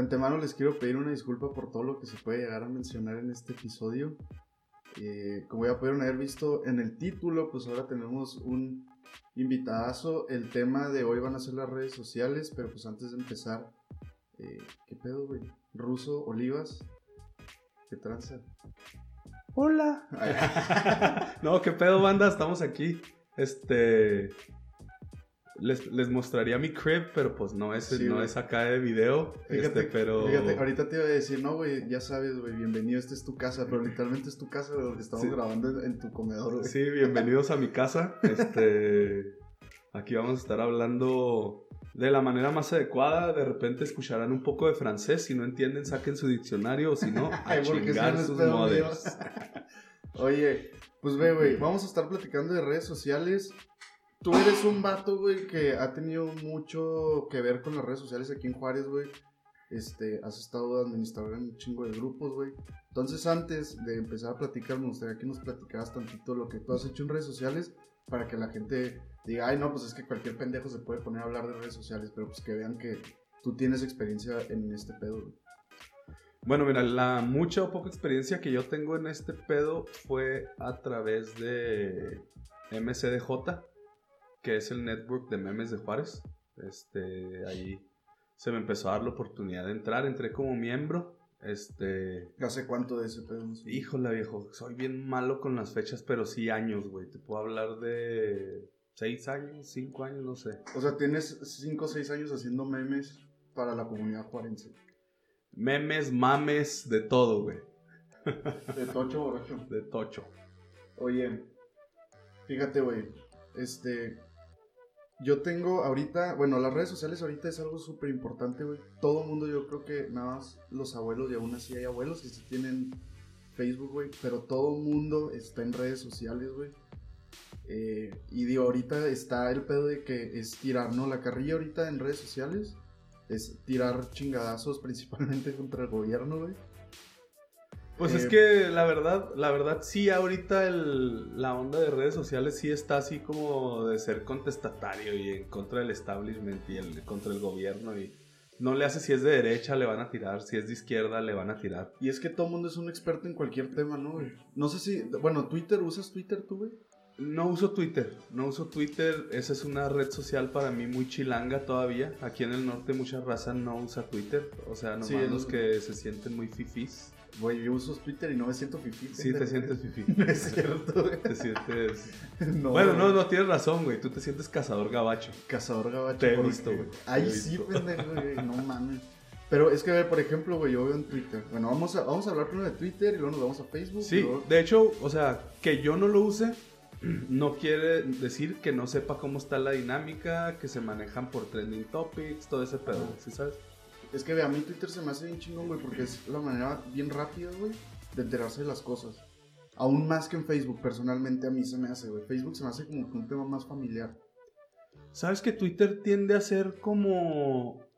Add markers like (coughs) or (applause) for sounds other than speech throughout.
De antemano les quiero pedir una disculpa por todo lo que se puede llegar a mencionar en este episodio. Eh, como ya pudieron haber visto en el título, pues ahora tenemos un invitadazo. El tema de hoy van a ser las redes sociales, pero pues antes de empezar, eh, ¿qué pedo, güey? Ruso, Olivas, ¿qué tranza? Hola. (laughs) (laughs) no, qué pedo, banda, estamos aquí. Este. Les, les mostraría mi crib, pero pues no es, Sí, no güey. es acá de video. Fíjate, este, pero. fíjate, ahorita te iba a decir, no, güey, ya sabes, güey, bienvenido, esta es tu casa, pero literalmente es tu casa, güey, donde estamos Sí. grabando en, en tu comedor, güey. Sí, bienvenidos a mi casa. (laughs) Este. Aquí vamos a estar hablando de la manera más adecuada. De repente escucharán un poco de francés. Si no entienden, saquen su diccionario. O si no, (laughs) a Ay, porque chingar sus modelos. (laughs) Oye, pues ve, güey, vamos a estar platicando de redes sociales. Tú eres un vato, güey, que ha tenido mucho que ver con las redes sociales aquí en Juárez, güey. Este, has estado administrador en un chingo de grupos, güey. Entonces, antes de empezar a platicar, me gustaría que nos platicaras tantito lo que tú has hecho en redes sociales para que la gente diga, ay, no, pues es que cualquier pendejo se puede poner a hablar de redes sociales, pero pues que vean que tú tienes experiencia en este pedo, güey. Bueno, mira, la mucha o poca experiencia que yo tengo en este pedo fue a través de MCDJ, que es el network de memes de Juárez. Este, ahí se me empezó a dar la oportunidad de entrar, entré como miembro. Este, ¿Hace cuánto de ese pedo? híjole viejo, soy bien malo con las fechas, pero sí años, güey. Te puedo hablar de seis años, cinco años, no sé. O sea, tienes 5 o 6 años haciendo memes para la comunidad juarense. Memes, mames, de todo, güey. De tocho borracho. De tocho. Oye, fíjate, güey. Este. Yo tengo ahorita. Bueno, las redes sociales ahorita es algo súper importante, güey. Todo el mundo, yo creo que nada más los abuelos, y aún así hay abuelos que sí tienen Facebook, güey. Pero todo mundo está en redes sociales, güey. Eh, y digo, ahorita está el pedo de que es tirar, ¿no? La carrilla ahorita en redes sociales es tirar chingadazos (laughs) principalmente contra el gobierno, güey. Pues Eh, es que la verdad, la verdad sí, ahorita el- la onda de redes sociales sí está así como de ser contestatario y en contra del establishment y el, contra el gobierno y no le hace si es de derecha le van a tirar, si es de izquierda le van a tirar. Y es que todo el mundo es un experto en cualquier tema, ¿no, güey? No sé si. Bueno, Twitter, ¿usas Twitter tú, güey? No uso Twitter, no uso Twitter, esa es una red social para mí muy chilanga todavía. Aquí en el norte mucha raza no usa Twitter, o sea, nomás Sí, los que se sienten muy fifís. Güey, yo uso Twitter y no me siento fifí. Sí, te sientes. (laughs) No es cierto, güey. Te sientes... (laughs) No, bueno, no, güey. no, tienes razón, güey, tú te sientes cazador gabacho. Cazador gabacho. Te he visto, güey. He sí, pendejo, güey. No mames. Pero es que, por ejemplo, güey, yo veo en Twitter. Bueno, vamos a, vamos a hablar primero de Twitter y luego nos vamos a Facebook. Sí, luego- de hecho, o sea, que yo no lo use (clears throat) no quiere decir que no sepa cómo está la dinámica, que se manejan por trending topics, todo ese pedo. ¿sí sabes? Es que, a mí Twitter se me hace bien chingón, güey, porque es la manera bien rápida, güey, de enterarse de las cosas. Aún más que en Facebook, personalmente a mí se me hace, güey. Facebook se me hace como que un tema más familiar. ¿Sabes que Twitter tiende a ser como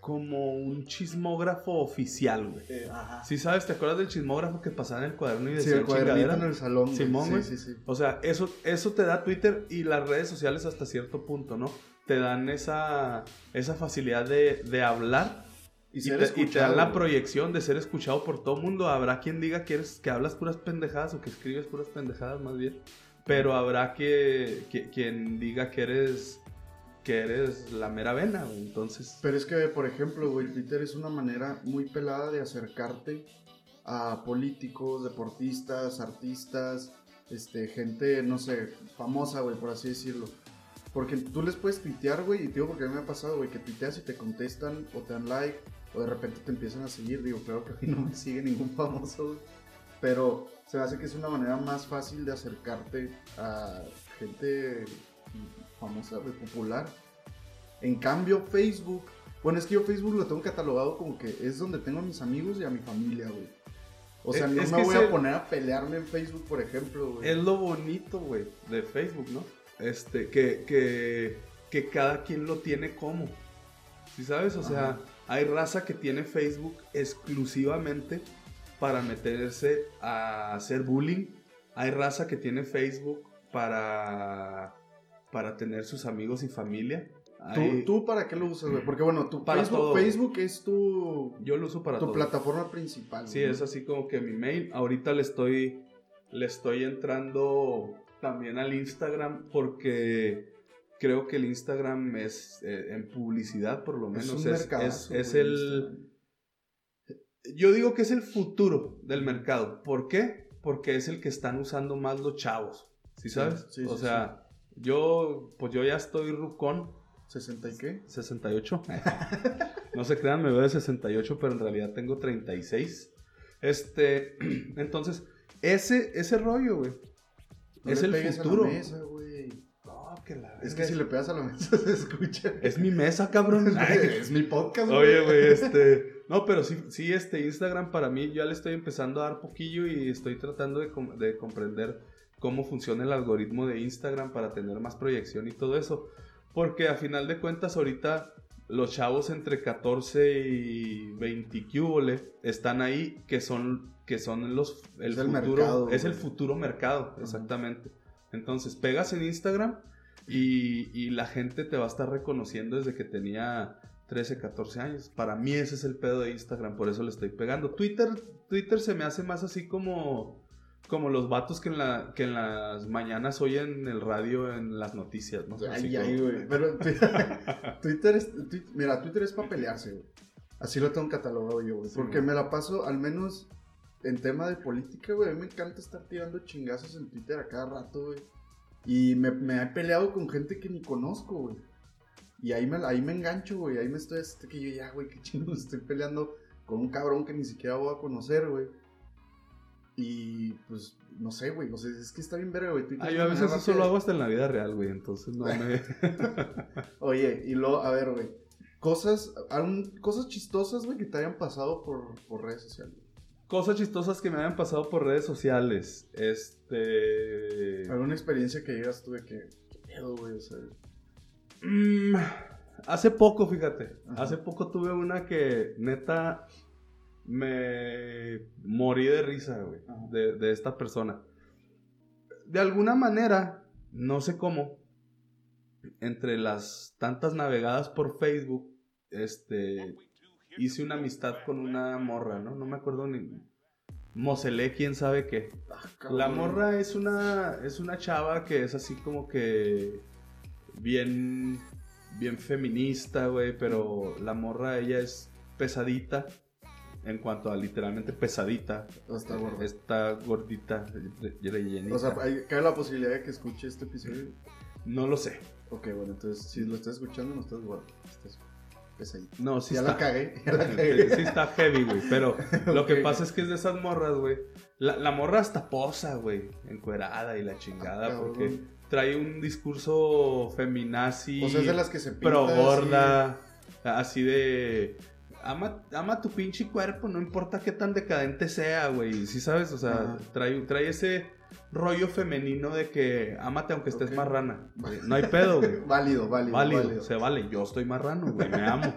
como un chismógrafo oficial, güey? ajá. ¿Sí sabes? ¿Te acuerdas del chismógrafo que pasaba en el cuaderno y Sí, decía el cuadernito chingadera? en el salón. Simón, sí, güey. sí, sí. O sea, eso, eso te da Twitter y las redes sociales hasta cierto punto, ¿no? Te dan esa, esa facilidad de, de hablar Y, y, ser te, y te dan la proyección de ser escuchado por todo mundo. Habrá quien diga que, eres, que hablas puras pendejadas o que escribes puras pendejadas más bien. Pero habrá que, que- quien diga que eres, que eres la mera vena. güey. Entonces, Pero es que, por ejemplo, güey, Twitter es una manera muy pelada de acercarte a políticos, deportistas, artistas, este, gente, no sé, famosa, güey, por así decirlo. Porque tú les puedes tuitear, güey, y te digo porque a mí me ha pasado, güey, que tuiteas y te contestan o te dan like o de repente te empiezan a seguir. Digo, claro que a mí no me sigue ningún famoso, güey. Pero se me hace que es una manera más fácil de acercarte a gente famosa, güey, popular. En cambio, Facebook, bueno, es que yo Facebook lo tengo catalogado como que es donde tengo a mis amigos y a mi familia, güey. O sea, Es- no es me voy a poner a pelearme en Facebook, por ejemplo, güey. es lo bonito, güey, de Facebook, ¿no? Este, que, que, que cada quien lo tiene como. ¿Sí sabes? O sea. Hay raza que tiene Facebook exclusivamente para meterse a hacer bullying. Hay raza que tiene Facebook para, para tener sus amigos y familia. ¿Tú, ¿Tú para qué lo usas, güey? Porque bueno, tu Para Facebook, todo. Facebook es tu, Yo lo uso para tu todo. plataforma principal. Sí, güey. es así como que mi mail. Ahorita le estoy, le estoy entrando también al Instagram porque creo que el Instagram es, eh, en publicidad por lo menos, es, mercadazo, es- es güey, el... Instagram. Yo digo que es el futuro del mercado. ¿Por qué? Porque es el que están usando más los chavos. ¿Sí sabes? sí, o sí, sea, yo, pues yo ya estoy rucón. ¿60 y qué? 68. (laughs) no se crean, me veo de 68, pero en realidad tengo 36. Este, (clears throat) entonces, ese, ese rollo, güey. No es el futuro. Mesa, que la Es que si le pegas a la mesa (laughs) se escucha. Es mi mesa, cabrón. (laughs) es mi podcast, Oye, güey, (laughs) este. No, pero sí, sí, este Instagram para mí ya le estoy empezando a dar poquillo y estoy tratando de, com- de comprender cómo funciona el algoritmo de Instagram para tener más proyección y todo eso. Porque a final de cuentas, ahorita los chavos entre 14 y 20 cúbole están ahí, que son, que son los. El Es el futuro. mercado, es el güey. futuro mercado, exactamente. Entonces, pegas en Instagram y, y la gente te va a estar reconociendo desde que tenía 13, 14 años. Para mí ese es el pedo de Instagram, por eso le estoy pegando. Twitter, Twitter se me hace más así como, como los vatos que en, la, que en las mañanas oyen el radio en las noticias, ¿no? Ay, ay, güey. Pero (laughs) Twitter es. Twi- mira, Twitter es para pelearse, güey. Así lo tengo catalogado yo, güey. Sí, porque güey. me la paso, al menos en tema de política, güey. A mí me encanta estar tirando chingazos en Twitter a cada rato, güey. Y me, me he peleado con gente que ni conozco, güey. Y ahí me, ahí me engancho, güey. Ahí me estoy. Este, que yo ya, güey, qué (laughs) chingo. Estoy peleando con un cabrón que ni siquiera voy a conocer, güey. Y pues, no sé, güey. O sea, es que está bien verga, güey. Ah, yo a veces eso lo hago hasta en la vida real, güey, entonces no me... (laughs) Oye, y luego, a ver, güey. Cosas, cosas chistosas, güey, que te hayan pasado por, por redes sociales. Cosas chistosas que me hayan pasado por redes sociales. Este... Alguna experiencia que llegas tú de que, qué pedo, güey, o sea. Mm, hace poco, fíjate. Ajá. Hace poco tuve una que neta me morí de risa, güey, de, de esta persona. De alguna manera, no sé cómo, entre las tantas navegadas por Facebook, este, hice una amistad con una morra, ¿no? No me acuerdo ni... Moselé, quién sabe qué. La morra es una, es una chava que es así como que bien, bien feminista, güey, pero la morra ella es pesadita en cuanto a literalmente pesadita. O está gorda. Está gordita, rellenita. O sea, hay, cabe la posibilidad de que escuche este episodio. no lo sé. Ok, bueno, entonces, si lo estás escuchando, no estás gordo. Estás pesadito. No, sí ya está. la cagué, ya la (laughs) cagué. sí está heavy, güey. Pero (laughs) lo que pasa es que es de esas morras, güey. La, la morra hasta posa, güey. Encuerada y la chingada. Ah, porque trae un discurso feminazi. O sea, es de las que se pinta Pro gorda. Así de. Ama, ama tu pinche cuerpo, no importa qué tan decadente sea, güey. ¿Sí sabes? O sea, trae, trae ese rollo femenino de que amate aunque estés Ok. marrana. (laughs) No hay pedo, güey. (laughs) Válido, válido, Válido, válido. se vale. Yo estoy marrano, güey, me amo.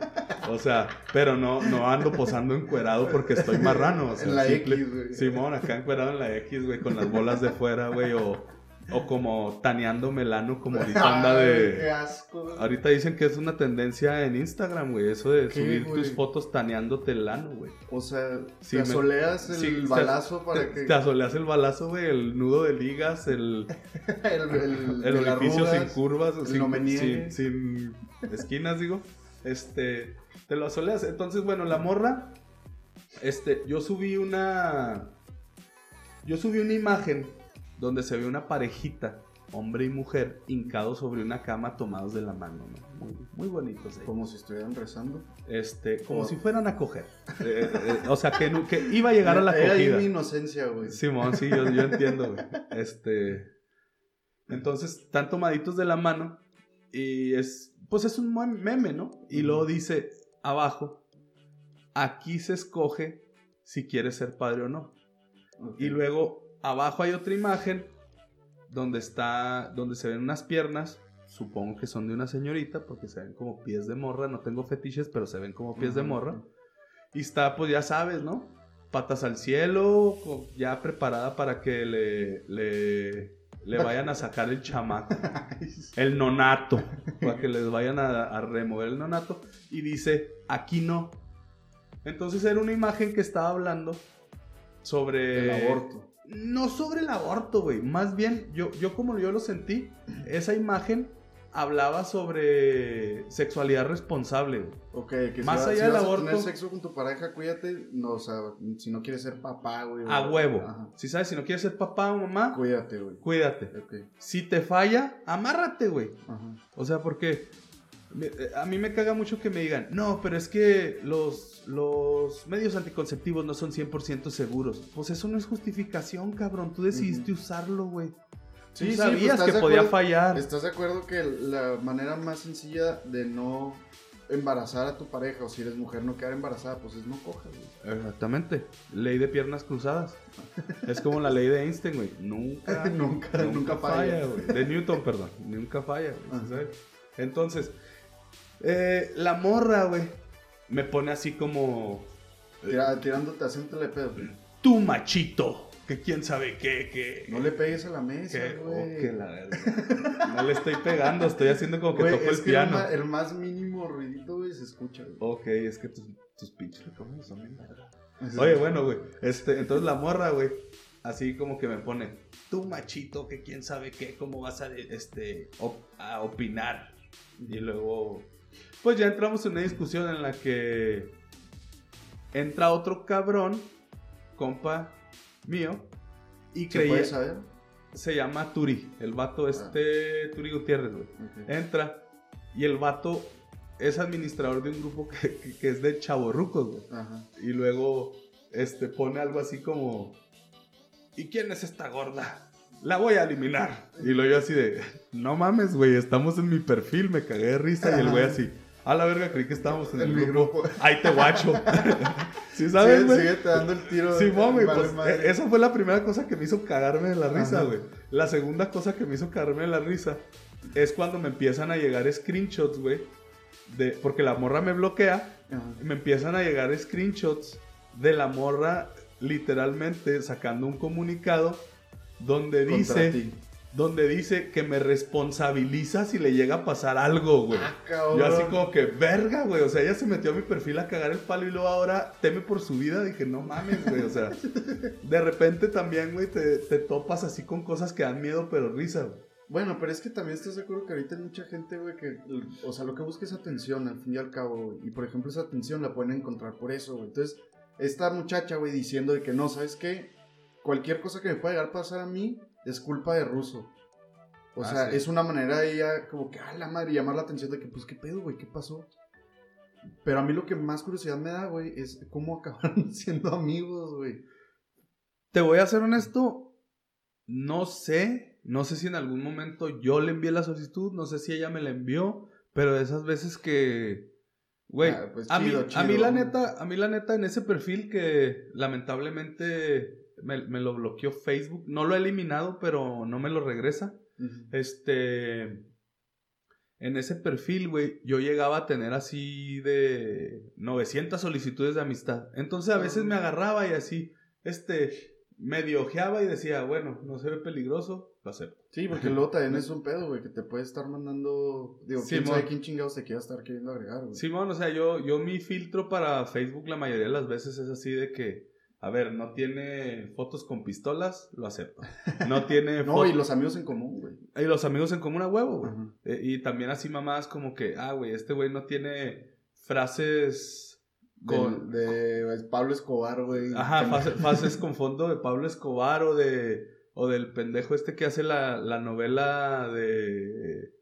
O sea, pero no, no ando posando encuerado porque estoy marrano. O (laughs) sea, en la simple- X, güey. Simón, acá encuerado en la X, güey, con las bolas de fuera, güey, o, o como taneando melano, como ahorita (laughs) anda de... qué asco. güey. Ahorita dicen que es una tendencia en Instagram, güey, eso de ¿Qué, subir güey? tus fotos taneándote el ano, güey. O sea, Sí, te me- asoleas el Sí, te- balazo (laughs) para que. te asoleas el balazo, güey, el nudo de ligas, el, (laughs) el, el, orificio sin curvas, sin, no sin esquinas, digo. Este, te lo asoleas. Entonces, bueno, la morra, este, yo subí una, yo subí una imagen donde se ve una parejita, hombre y mujer, hincados sobre una cama tomados de la mano, ¿no? Muy, muy bonitos. Como si estuvieran rezando. Este, como si fueran a coger. Eh, eh, o sea, que, que iba a llegar a la Era ahí acogida. mi inocencia, güey. Simón, sí, yo, yo entiendo, güey. Este. Entonces, están tomaditos de la mano. Y es. Pues es un buen meme, ¿no? Y luego dice abajo. Aquí se escoge si quieres ser padre o no. Y luego abajo hay otra imagen. Donde está. Donde se ven unas piernas. Supongo que son de una señorita. Porque se ven como pies de morra. No tengo fetiches, pero se ven como pies de morra. Y está, pues ya sabes, ¿no? Patas al cielo, ya preparada para que le, le, le vayan a sacar el chamaco, (laughs) el nonato, para que les vayan a, a remover el nonato. Y dice, aquí no. Entonces era una imagen que estaba hablando sobre... El aborto. No sobre el aborto, güey. Más bien, yo, yo como yo lo sentí, esa imagen hablaba sobre sexualidad responsable. güey. Ok, que Más si, allá si del a aborto- tener sexo con tu pareja, cuídate. No, o sea, si no quieres ser papá, güey. A huevo. Ajá. Si sabes, si no quieres ser papá o mamá, Cuídate, güey. cuídate. Ok. Si te falla, amárrate, güey. Ajá. O sea, porque a mí me caga mucho que me digan, no, pero es que los, los medios anticonceptivos no son 100% seguros. Pues eso no es justificación, cabrón. Tú decidiste usarlo, güey. Sí, Tú sí, sabías pues, ¿estás que podía acuerdo? fallar. ¿Estás de acuerdo que la manera más sencilla de no embarazar a tu pareja o si eres mujer no quedar embarazada, pues es no cojas, güey? Exactamente. Ley de piernas cruzadas. es como la ley de Einstein, güey. Nunca, (laughs) Nunca, nunca falla. güey. De Newton, perdón. Nunca falla, güey. Entonces, eh, la morra, güey, me pone así como... Tira- tirándote acento de pedo. Tú machito. Que quién sabe qué, que... No le pegues a la mesa, que- güey. oh, que la verga. No le estoy pegando, estoy haciendo como que Güey, toco el que piano. el más mínimo ruidito, güey, se escucha, güey. Ok, es que tus, tus pinches micrófonos son bien verga. Oye, bueno, güey. Este, entonces la morra, güey, así como que me pone, tú machito, que quién sabe qué, cómo vas a, este, op- a opinar. Y luego, pues ya entramos en una discusión en la que entra otro cabrón, compa mío, y ¿Se creía, puede saber? se llama Turi, el vato este, Turi Gutiérrez, güey entra y el vato es administrador de un grupo que, que- que es de chavorrucos, güey. Y luego este, pone algo así como, ¿y quién es esta gorda? La voy a eliminar. Y luego yo así de, no mames, güey, estamos en mi perfil, me cagué de risa. Y el güey así, a la verga, creí que estábamos en el mi grupo. grupo. (laughs) Ahí te guacho. (laughs) ¿Sí sabes, güey? sigue te dando el tiro. Güey, vale pues madre. eh, esa fue la primera cosa que me hizo cagarme de la risa, güey. La segunda cosa que me hizo cagarme de la risa es cuando me empiezan a llegar screenshots, güey. De, porque la morra me bloquea, Ajá. y me empiezan a llegar screenshots de la morra literalmente sacando un comunicado donde dice, ti. donde dice que me responsabiliza si le llega a pasar algo, güey. Ah. Yo así como que, verga, güey. O sea, ella se metió a mi perfil a cagar el palo y luego ahora teme por su vida. Dije, no mames, güey. O sea, (laughs) de repente también, güey, te, te topas así con cosas que dan miedo, pero risa, güey. Bueno, pero es que también estás de acuerdo que ahorita hay mucha gente, güey, que, o sea, lo que busca es atención, al fin y al cabo, güey. Y por ejemplo, esa atención la pueden encontrar por eso, güey. Entonces, esta muchacha, güey, diciendo de que no, ¿sabes qué? Cualquier cosa que me pueda llegar a pasar a mí es culpa de Russo. O Ah, sea, sí. es una manera de ella, como que, ah, la madre, llamar la atención de que, pues, ¿qué pedo, güey? ¿Qué pasó? Pero a mí lo que más curiosidad me da, güey, es cómo acabaron (laughs) siendo amigos, güey. Te voy a ser honesto. No sé. No sé si en algún momento yo le envié la solicitud. No sé si ella me la envió. Pero de esas veces que. Güey, Ah, pues a, mí, chido, a mí la neta, a mí la neta en ese perfil que lamentablemente me, me lo bloqueó Facebook. No lo he eliminado, pero no me lo regresa. Este. En ese perfil, güey, yo llegaba a tener así de 900 solicitudes de amistad. Entonces a veces me agarraba y así, este, medio ojeaba y decía, bueno, no se ve peligroso, lo acepto. Sí, porque luego también (laughs) es un pedo, güey, que te puede estar mandando. Digo, quién Simón. sabe quién chingados te quiera estar queriendo agregar, güey. Simón, o sea, yo, yo mi filtro para Facebook la mayoría de las veces es así de que, a ver, no tiene fotos con pistolas, lo acepto. No (laughs) tiene No, y los amigos en común, güey. y los amigos en común a huevo, güey. Eh, y también así mamás como que, ah, güey, este güey no tiene frases con... De Pablo Escobar, güey. Ajá, frases, frases (laughs) con fondo de Pablo Escobar o de... O del pendejo este que hace la, la novela de...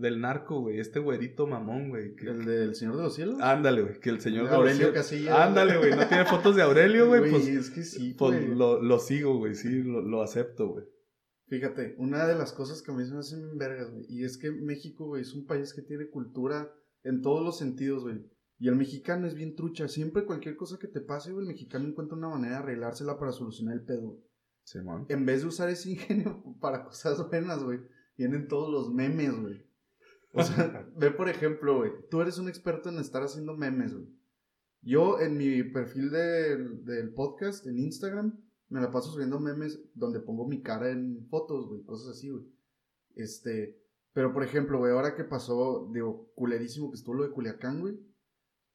Del narco, güey. Este güerito mamón, güey. que- El del Señor de los Cielos. Ándale, güey. Que el señor... de Aurelio los- Casillas. Ándale, güey. No tiene fotos de Aurelio, güey. Pues, es que sí, pues lo, lo sigo, güey. Sí, lo, lo acepto, güey. Fíjate, una de las cosas que a mí se me hacen bien vergas, güey, y es que México, güey, es un país que tiene cultura en todos los sentidos, güey. Y el mexicano es bien trucha. Siempre cualquier cosa que te pase, güey, el mexicano encuentra una manera de arreglársela para solucionar el pedo. güey. Simón. En vez de usar ese (laughs) ingenio para cosas buenas, güey, vienen todos los memes, güey. O sea, (laughs) ve por ejemplo, güey, tú eres un experto en estar haciendo memes, güey. Yo en mi perfil del, del podcast, en Instagram, me la paso subiendo memes donde pongo mi cara en fotos, güey, cosas así, güey. Este, pero por ejemplo, güey, ahora que pasó, digo, culerísimo que estuvo lo de Culiacán, güey.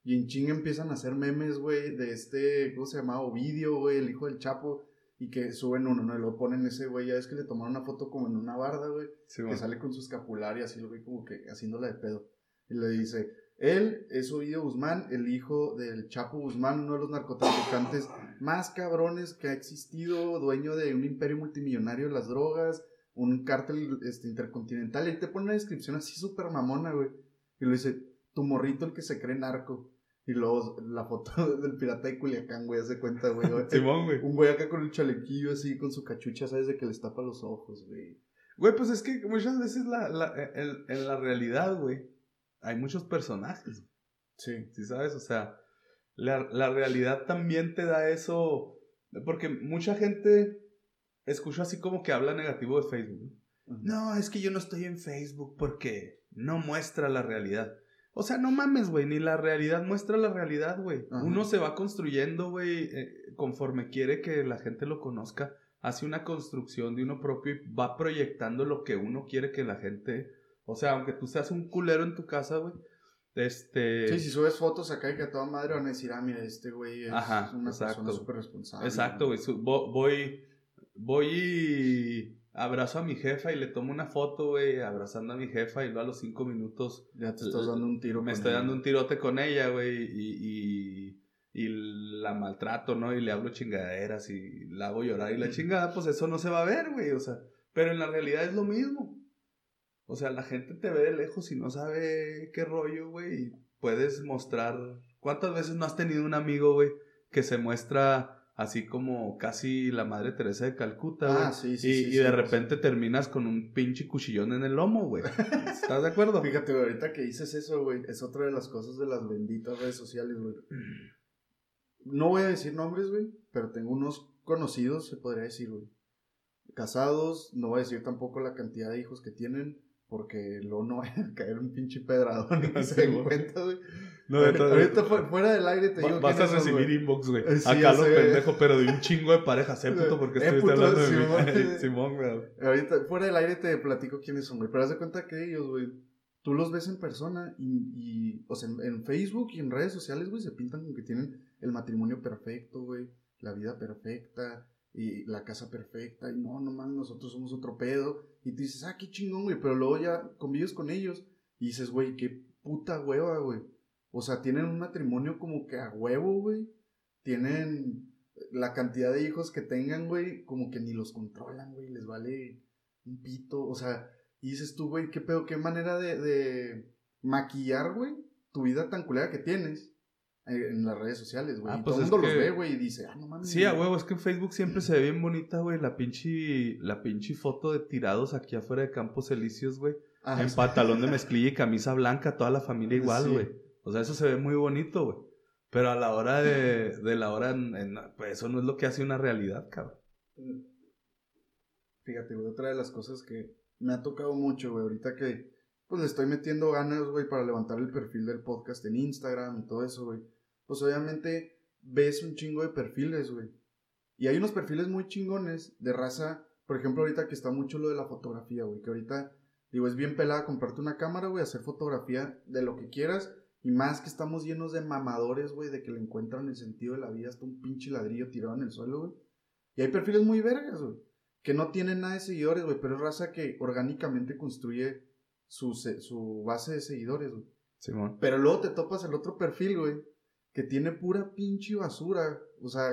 Y en ching empiezan a hacer memes, güey, de este, ¿cómo se llamaba? Ovidio, güey, el hijo del Chapo. Y que suben uno, ¿no? Y lo ponen ese güey, ya es que le tomaron una foto como en una barda, güey. que sale con su escapulario, así lo ve como que haciéndola de pedo. Y le dice, él es Ovidio Guzmán, el hijo del Chapo Guzmán, uno de los narcotraficantes más cabrones que ha existido, dueño de un imperio multimillonario de las drogas, un cártel este, intercontinental. Y él te pone una descripción así súper mamona, güey. Y le dice, tu morrito el que se cree narco. Y luego la foto (laughs) del pirata de Culiacán, güey, hace cuenta, güey. (laughs) Simón, güey. Un güey acá con el chalequillo así, con su cachucha, ¿sabes? De que les tapa los ojos, güey. Güey, pues es que muchas veces la, la, en la realidad, güey, hay muchos personajes. Sí. Sí, ¿sabes? O sea, la, la realidad también te da eso. Porque mucha gente escucha así como que habla negativo de Facebook. No, es que yo no estoy en Facebook porque no muestra la realidad. O sea, no mames, güey, ni la realidad muestra la realidad, güey. Uno se va construyendo, güey, eh, conforme quiere que la gente lo conozca. Hace una construcción de uno propio y va proyectando lo que uno quiere que la gente... O sea, aunque tú seas un culero en tu casa, güey, este... Sí, si subes fotos acá y que a toda madre van a decir, ah, mira, este güey es una persona súper responsable. Exacto, güey. Voy, voy y abrazo a mi jefa y le tomo una foto, güey, abrazando a mi jefa y luego a los cinco minutos... Ya te estás dando un tiro. Me estoy dando un tirote con ella, güey, y, y, la maltrato, ¿no? Y le hablo chingaderas y la hago llorar y la chingada, pues eso no se va a ver, güey, o sea, pero en la realidad es lo mismo. O sea, la gente te ve de lejos y no sabe qué rollo, güey, y puedes mostrar... ¿Cuántas veces no has tenido un amigo, güey, que se muestra así como casi la madre Teresa de Calcuta, güey. Ah, sí, sí, y, sí, y de repente terminas con un pinche cuchillón en el lomo, güey. ¿Estás de acuerdo? (laughs) Fíjate, güey, ahorita que dices eso, güey, es otra de las cosas de las benditas redes sociales, güey. No voy a decir nombres, güey, pero tengo unos conocidos, se podría decir, güey. Casados, no voy a decir tampoco la cantidad de hijos que tienen, porque luego no va a caer un pinche pedradón y (laughs) se den cuenta, güey. No, ahorita, fuera del aire te digo. Vas a recibir inbox, güey. Acá lo pendejo, pero de un (laughs) chingo de parejas, ¿eh, puto? Porque eh, estuviste hablando de (laughs) Simón, Simón, güey. Ahorita, fuera del aire te platico quiénes son, güey. Pero haz de cuenta que ellos, güey, tú los ves en persona y, y o sea, en, Facebook y en redes sociales, güey, se pintan como que tienen el matrimonio perfecto, güey, la vida perfecta y la casa perfecta. Y no, no mames, nosotros somos otro pedo. Y tú dices, ah, qué chingón, güey. Pero luego ya convives con ellos y dices, güey, qué puta hueva, güey o sea, tienen un matrimonio como que a huevo, güey. Tienen la cantidad de hijos que tengan, güey, como que ni los controlan, güey. Les vale un pito. O sea, y dices tú, güey, qué pedo, qué manera de, de maquillar, güey, tu vida tan culera que tienes en las redes sociales, güey. Ah, pues todo el mundo los ve, güey, y dice, ah, no mames. Sí, a huevo, es que en Facebook siempre se ve bien bonita, güey, la pinche, la pinche foto de tirados aquí afuera de Campos Elíseos, güey. Ah, en pantalón de (laughs) mezclilla y camisa blanca, toda la familia igual, güey. O sea, eso se ve muy bonito, güey. Pero a la hora de, de la hora, pues eso no es lo que hace una realidad, cabrón. Fíjate, güey, otra de las cosas que me ha tocado mucho, güey, ahorita que pues le estoy metiendo ganas, güey, para levantar el perfil del podcast en Instagram y todo eso, güey. Pues obviamente ves un chingo de perfiles, güey. Y hay unos perfiles muy chingones de raza, por ejemplo, ahorita que está mucho lo de la fotografía, güey, que ahorita, digo, es bien pelada comprarte una cámara, güey, hacer fotografía de lo que quieras y más que estamos llenos de mamadores, güey, de que le encuentran el sentido de la vida hasta un pinche ladrillo tirado en el suelo, güey. Y hay perfiles muy vergas, güey. Que no tienen nada de seguidores, güey, pero es raza que orgánicamente construye su, su base de seguidores, güey. Simón. Pero luego te topas el otro perfil, güey, que tiene pura pinche basura. O sea,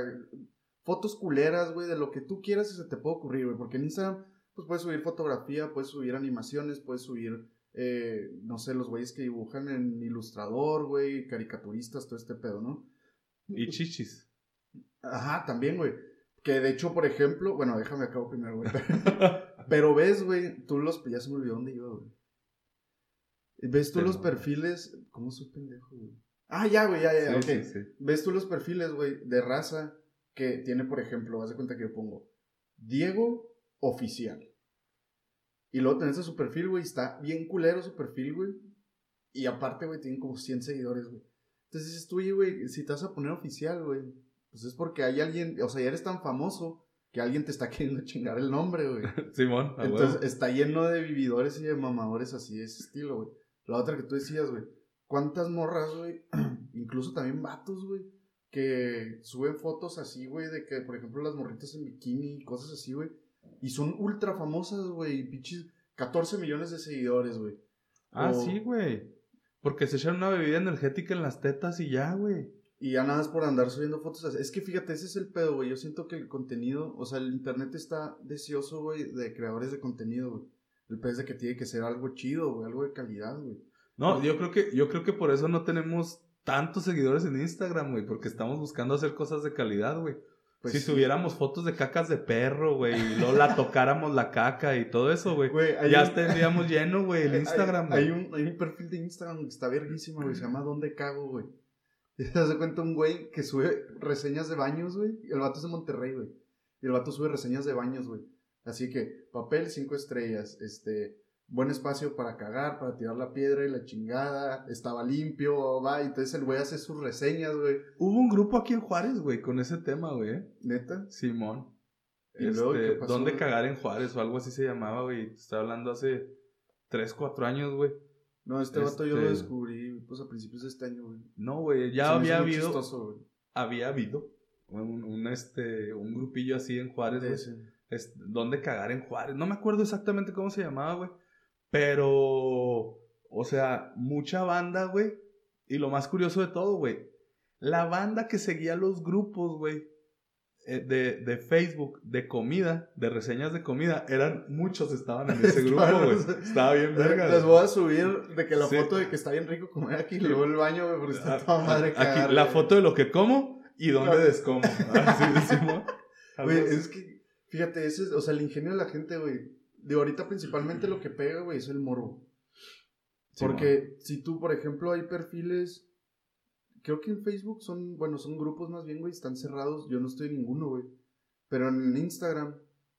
fotos culeras, güey, de lo que tú quieras y se te puede ocurrir, güey. Porque en Instagram, pues puedes subir fotografía, puedes subir animaciones, puedes subir eh, no sé, los güeyes que dibujan en ilustrador, güey, caricaturistas, todo este pedo, ¿no? Y chichis. Ajá, también, güey. Que de hecho, por ejemplo, bueno, déjame acabo primero, güey. (laughs) Pero ves, güey, tú los. Ya se me olvidó dónde iba, güey. Ves tú los perfiles. ¿Cómo soy pendejo, güey? Ah, ya, güey, ya, ya, ok. Ves tú los perfiles, güey, de raza que tiene, por ejemplo, haz de cuenta que yo pongo Diego Oficial. Y luego tenés a su perfil, güey, está bien culero su perfil, güey. Y aparte, güey, tienen como 100 seguidores, güey. Entonces dices tú, güey, si te vas a poner oficial, güey, pues es porque hay alguien, o sea, ya eres tan famoso que alguien te está (laughs) queriendo chingar el nombre, güey. (laughs) Simón, Entonces está lleno de vividores y de mamadores así de ese estilo, güey. La otra que tú decías, güey. ¿Cuántas morras, güey? (clears throat) Incluso también vatos, güey. Que suben fotos así, güey, de que, por ejemplo, las morritas en bikini y cosas así, güey. Y son ultra famosas, güey. y Pinches 14 millones de seguidores, güey. Ah, o- sí, güey. Porque se echan una bebida energética en las tetas y ya, güey. Y ya nada más por andar subiendo fotos. así. Es que fíjate, ese es el pedo, güey. Yo siento que el contenido, o sea, el internet está deseoso, güey, de creadores de contenido, güey. El pedo es de que tiene que ser algo chido, güey, algo de calidad, güey. No, yo creo que, yo creo que por eso no tenemos tantos seguidores en Instagram, güey. Porque estamos buscando hacer cosas de calidad, güey. Pues si sí. subiéramos fotos de cacas de perro, güey, y luego la tocáramos la caca y todo eso, güey. Hay Ya un- tendríamos lleno, güey, el (laughs) hay- Instagram, Hay, güey. un, hay un perfil de Instagram que está verguísima, güey. Se llama ¿Dónde cago, güey? Y te das cuenta un güey que sube reseñas de baños, güey. El vato es de Monterrey, güey. Y el vato sube reseñas de baños, güey. Así que, papel, cinco estrellas. Este, buen espacio para cagar, para tirar la piedra y la chingada. Estaba limpio, va. Y entonces el güey hace sus reseñas, güey. Hubo un grupo aquí en Juárez, güey, con ese tema, güey. Neta. Simón. ¿Y luego Este, qué pasó, ¿Dónde güey? cagar en Juárez o algo así se llamaba, güey? Te Estaba hablando hace 3, 4 años, güey. No, este vato yo lo Este- descubrí, pues, a principios de este año, güey. No, güey, ya Se había habido, chistoso, güey. había habido un, un, este, un grupillo así en Juárez, güey. Es, ¿Dónde cagar en Juárez? No me acuerdo exactamente cómo se llamaba, güey. Pero, o sea, mucha banda, güey. Y lo más curioso de todo, güey. La banda que seguía los grupos, güey, eh, de, de Facebook, de comida, de reseñas de comida, eran muchos estaban en ese (laughs) grupo, güey. Estaba bien verga. Les voy a subir de que la Sí. foto de que está bien rico comer aquí, y luego el baño, güey, porque está Ah, toda madre Aquí, la foto de lo que como y dónde No. descomo. Ah, sí, decimos. (laughs) Güey, es que, fíjate, ese es, o sea, el ingenio de la gente, güey. De ahorita principalmente lo que pega, güey, es el morbo. Porque si tú, por ejemplo, hay perfiles, creo que en Facebook son, bueno, son grupos más bien, güey, están cerrados, yo no estoy en ninguno, güey. Pero en Instagram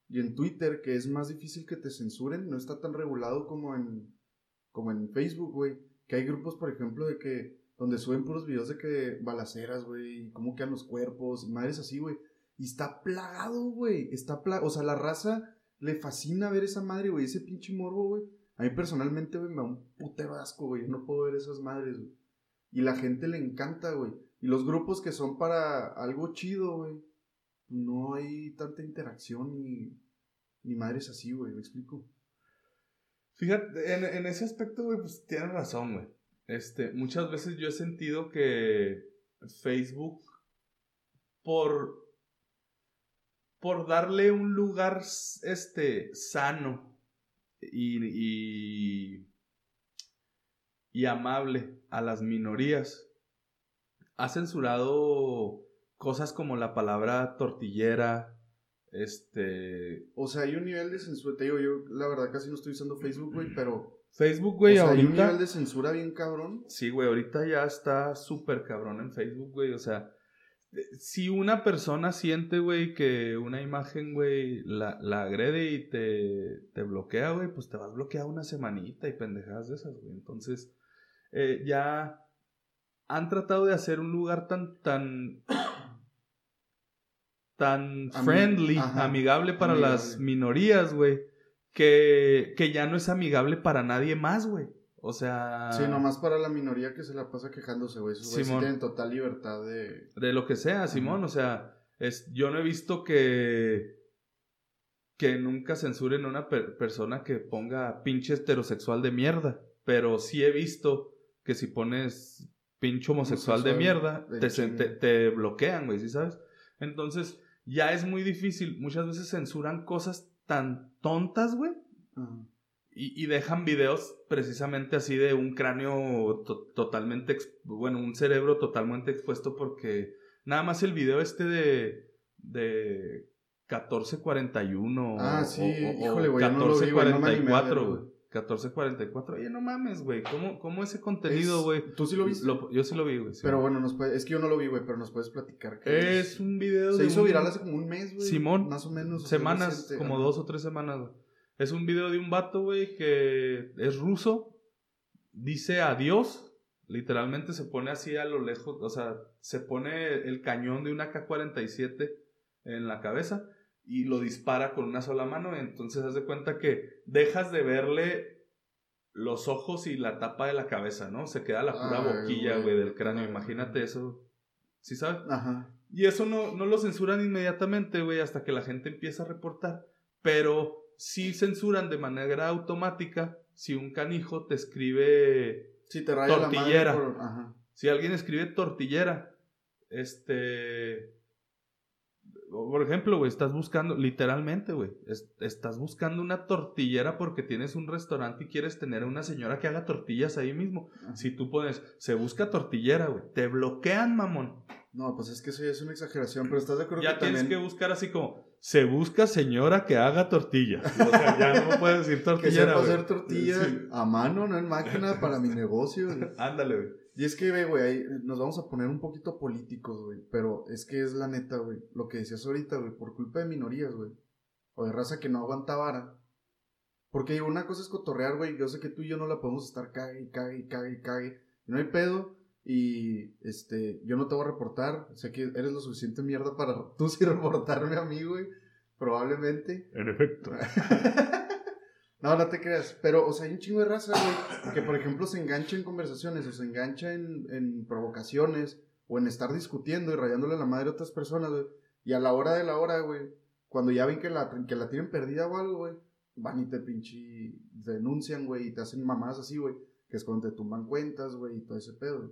y en Twitter, que es más difícil que te censuren, no está tan regulado como en, como en Facebook, güey. Que hay grupos, por ejemplo, de que, donde suben puros videos de que balaceras, güey, y cómo quedan los cuerpos, y madres así, güey. Y está plagado, güey. Está plagado. O sea, la raza le fascina ver esa madre, güey. Ese pinche morbo, güey. A mí personalmente, güey, me da un putero asco, güey. Yo no puedo ver esas madres, güey. Y la gente le encanta, güey. Y los grupos que son para algo chido, güey. No hay tanta interacción ni, ni madres así, güey. ¿Me explico? Fíjate, en, en ese aspecto, güey, pues tienes razón, güey. Este, muchas veces yo he sentido que Facebook, por, por darle un lugar, este, sano y, y, y amable a las minorías, ha censurado cosas como la palabra tortillera, este, O sea, hay un nivel de censura. Te digo, yo la verdad casi no estoy usando Facebook, güey, pero. Facebook, güey, o sea, hay un ahorita... nivel de censura bien cabrón. Sí, güey, ahorita ya está súper cabrón en Facebook, güey. O sea, si una persona siente, güey, que una imagen, güey, la, la agrede y te, te bloquea, güey, pues te vas a bloquear una semanita y pendejadas de esas, güey. Entonces, eh, ya han tratado de hacer un lugar tan, tan, (coughs) tan Ami- friendly, ajá, amigable para las minorías, güey, que, que ya no es amigable para nadie más, güey. O sea... Sí, nomás para la minoría que se la pasa quejándose, güey. Esos Simón. tienen total libertad de. De lo que sea, Simón. O sea, es, yo no he visto que. que nunca censuren a una per- persona que ponga pinche heterosexual de mierda. Pero sí he visto que si pones pinche homosexual de mierda, de te, te, te bloquean, güey, ¿sí sabes? Entonces, ya es muy difícil. Muchas veces censuran cosas tan tontas, güey. Ajá. Y, y dejan videos precisamente así de un cráneo to- totalmente, bueno, un cerebro totalmente expuesto porque nada más el video este de, de 1441 Ah, sí, o, o híjole, güey, yo no lo vi, güey, no me animé a 1444, verlo. güey. 1444. Oye, no mames, güey. ¿Cómo, ¿Cómo ese contenido, Es- güey? ¿Tú sí lo viste? Lo- yo sí lo vi, güey. sí. Pero bueno, nos puede- es que yo no lo vi, güey, pero nos puedes platicar. qué es un video Se de hizo un- viral hace como un mes, güey. Simón. Más o menos. semanas, como dos o tres semanas. güey. Es un video de un vato, güey, que es ruso. Dice adiós. Literalmente se pone así a lo lejos. O sea, se pone el cañón de una K-47 en la cabeza. y lo dispara con una sola mano. Entonces haz de cuenta que dejas de verle los ojos y la tapa de la cabeza, ¿no? Se queda la pura boquilla, güey, del cráneo. Imagínate eso. ¿Sí sabes? Ajá. Y eso no, no lo censuran inmediatamente, güey, hasta que la gente empieza a reportar. Pero sí censuran de manera automática si un canijo te escribe si te raya tortillera. La Ajá. Si alguien escribe tortillera, este por ejemplo, güey, estás buscando, literalmente, güey, estás buscando una tortillera porque tienes un restaurante y quieres tener a una señora que haga tortillas ahí mismo. Si tú pones, se busca tortillera, güey, te bloquean, mamón. No, pues es que eso ya es una exageración, pero estás de acuerdo ya tienes que buscar así como, se busca señora que haga tortillas. O sea, ya no puedes decir tortillera. (laughs) que sepa hacer tortillas a mano, no en máquina, (laughs) para mi negocio. Ándale, güey. Y es que, güey, ahí nos vamos a poner un poquito políticos, güey. Pero es que es la neta, güey. Lo que decías ahorita, güey, por culpa de minorías, güey. O de raza que no aguanta vara. Porque una cosa es cotorrear, güey. Yo sé que tú y yo no la podemos estar cague y cague y cague y cague. No hay pedo. Y este, yo no te voy a reportar. Sé que eres lo suficiente mierda para (laughs) tú sí reportarme a mí, güey. Probablemente. En efecto. (laughs) No, no te creas. Pero, o sea, hay un chingo de raza, güey, que por ejemplo se engancha en conversaciones o se engancha en, en provocaciones o en estar discutiendo y rayándole la madre a otras personas, güey. Y a la hora de la hora, güey, cuando ya ven que la, que la tienen perdida o algo, güey, van y te pinche denuncian, güey, y te hacen mamadas así, güey, que es cuando te tumban cuentas, güey, y todo ese pedo.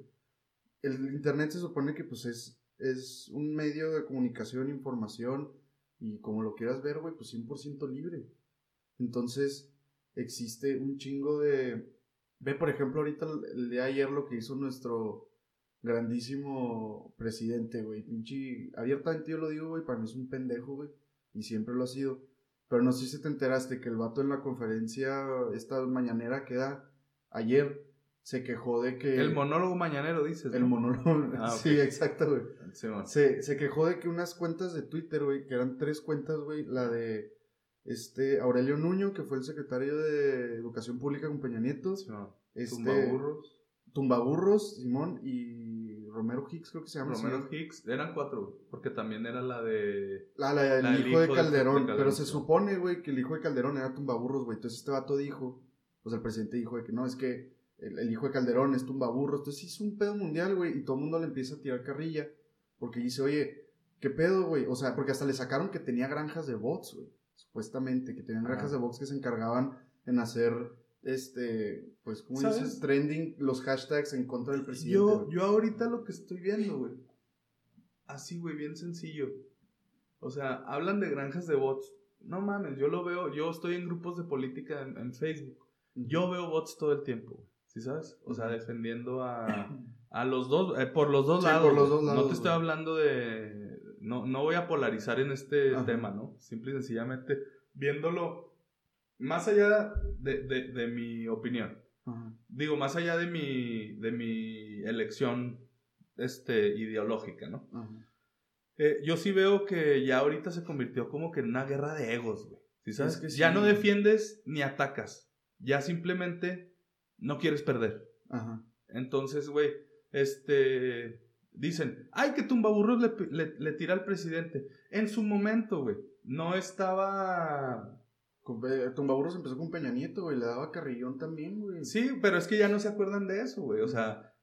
El internet se supone que, pues, es, es un medio de comunicación, información, y como lo quieras ver, güey, pues 100% libre. Entonces, existe un chingo de... Ve, por ejemplo, ahorita el, de ayer lo que hizo nuestro grandísimo presidente, güey. Pinche, abiertamente yo lo digo, güey, para mí es un pendejo, güey. Y siempre lo ha sido. Pero no sé si te enteraste que el vato en la conferencia, esta mañanera que da, ayer, se quejó de que... El monólogo mañanero, dices. El monólogo, ah, sí, exacto, güey. se, se quejó de que unas cuentas de Twitter, güey, que eran tres cuentas, güey, la de este, Aurelio Nuño, que fue el secretario de Educación Pública con Peña Nieto. Este, Tumbaburros. Tumbaburros, Simón, y Romero Hicks, creo que se llama. Romero Hicks, eran cuatro, porque también era la de... La, la, el hijo, de, Calderón, pero se supone, güey, que el hijo de Calderón era Tumbaburros, güey. Entonces este vato dijo, pues el presidente dijo de que no, es que el, hijo de Calderón es Tumbaburros. Entonces hizo un pedo mundial, güey, y todo el mundo le empieza a tirar carrilla, porque dice, oye, ¿qué pedo, güey? O sea, porque hasta le sacaron que tenía granjas de bots, güey supuestamente, que tenían granjas de box que se encargaban en hacer, este, pues, ¿cómo dices? Trending los hashtags en contra del presidente. Yo, yo ahorita lo que estoy viendo, güey, así, güey, bien sencillo. O sea, hablan de granjas de bots. No mames, yo lo veo, yo estoy en grupos de política en, Facebook. Yo veo bots todo el tiempo, ¿sí sabes? O sea, defendiendo a, (coughs) a los dos, eh, por los dos lados. Por los dos lados. No te estoy hablando de no, no voy a polarizar en este tema, ¿no? Simple y sencillamente viéndolo más allá de, mi opinión. Digo, más allá de mi, de mi elección este, ideológica, ¿no? Eh, yo sí veo que ya ahorita se convirtió como que en una guerra de egos, güey. ¿Sí sabes? que ya no defiendes ni atacas. Ya simplemente no quieres perder. Entonces, güey, este Dicen, ay, que Tumbaburros le, le, tira al presidente. En su momento, güey, no estaba... Tumbaburros empezó con Peña Nieto, güey, le daba carrillón también, güey. Sí, pero es que ya no se acuerdan de eso, güey. O sea,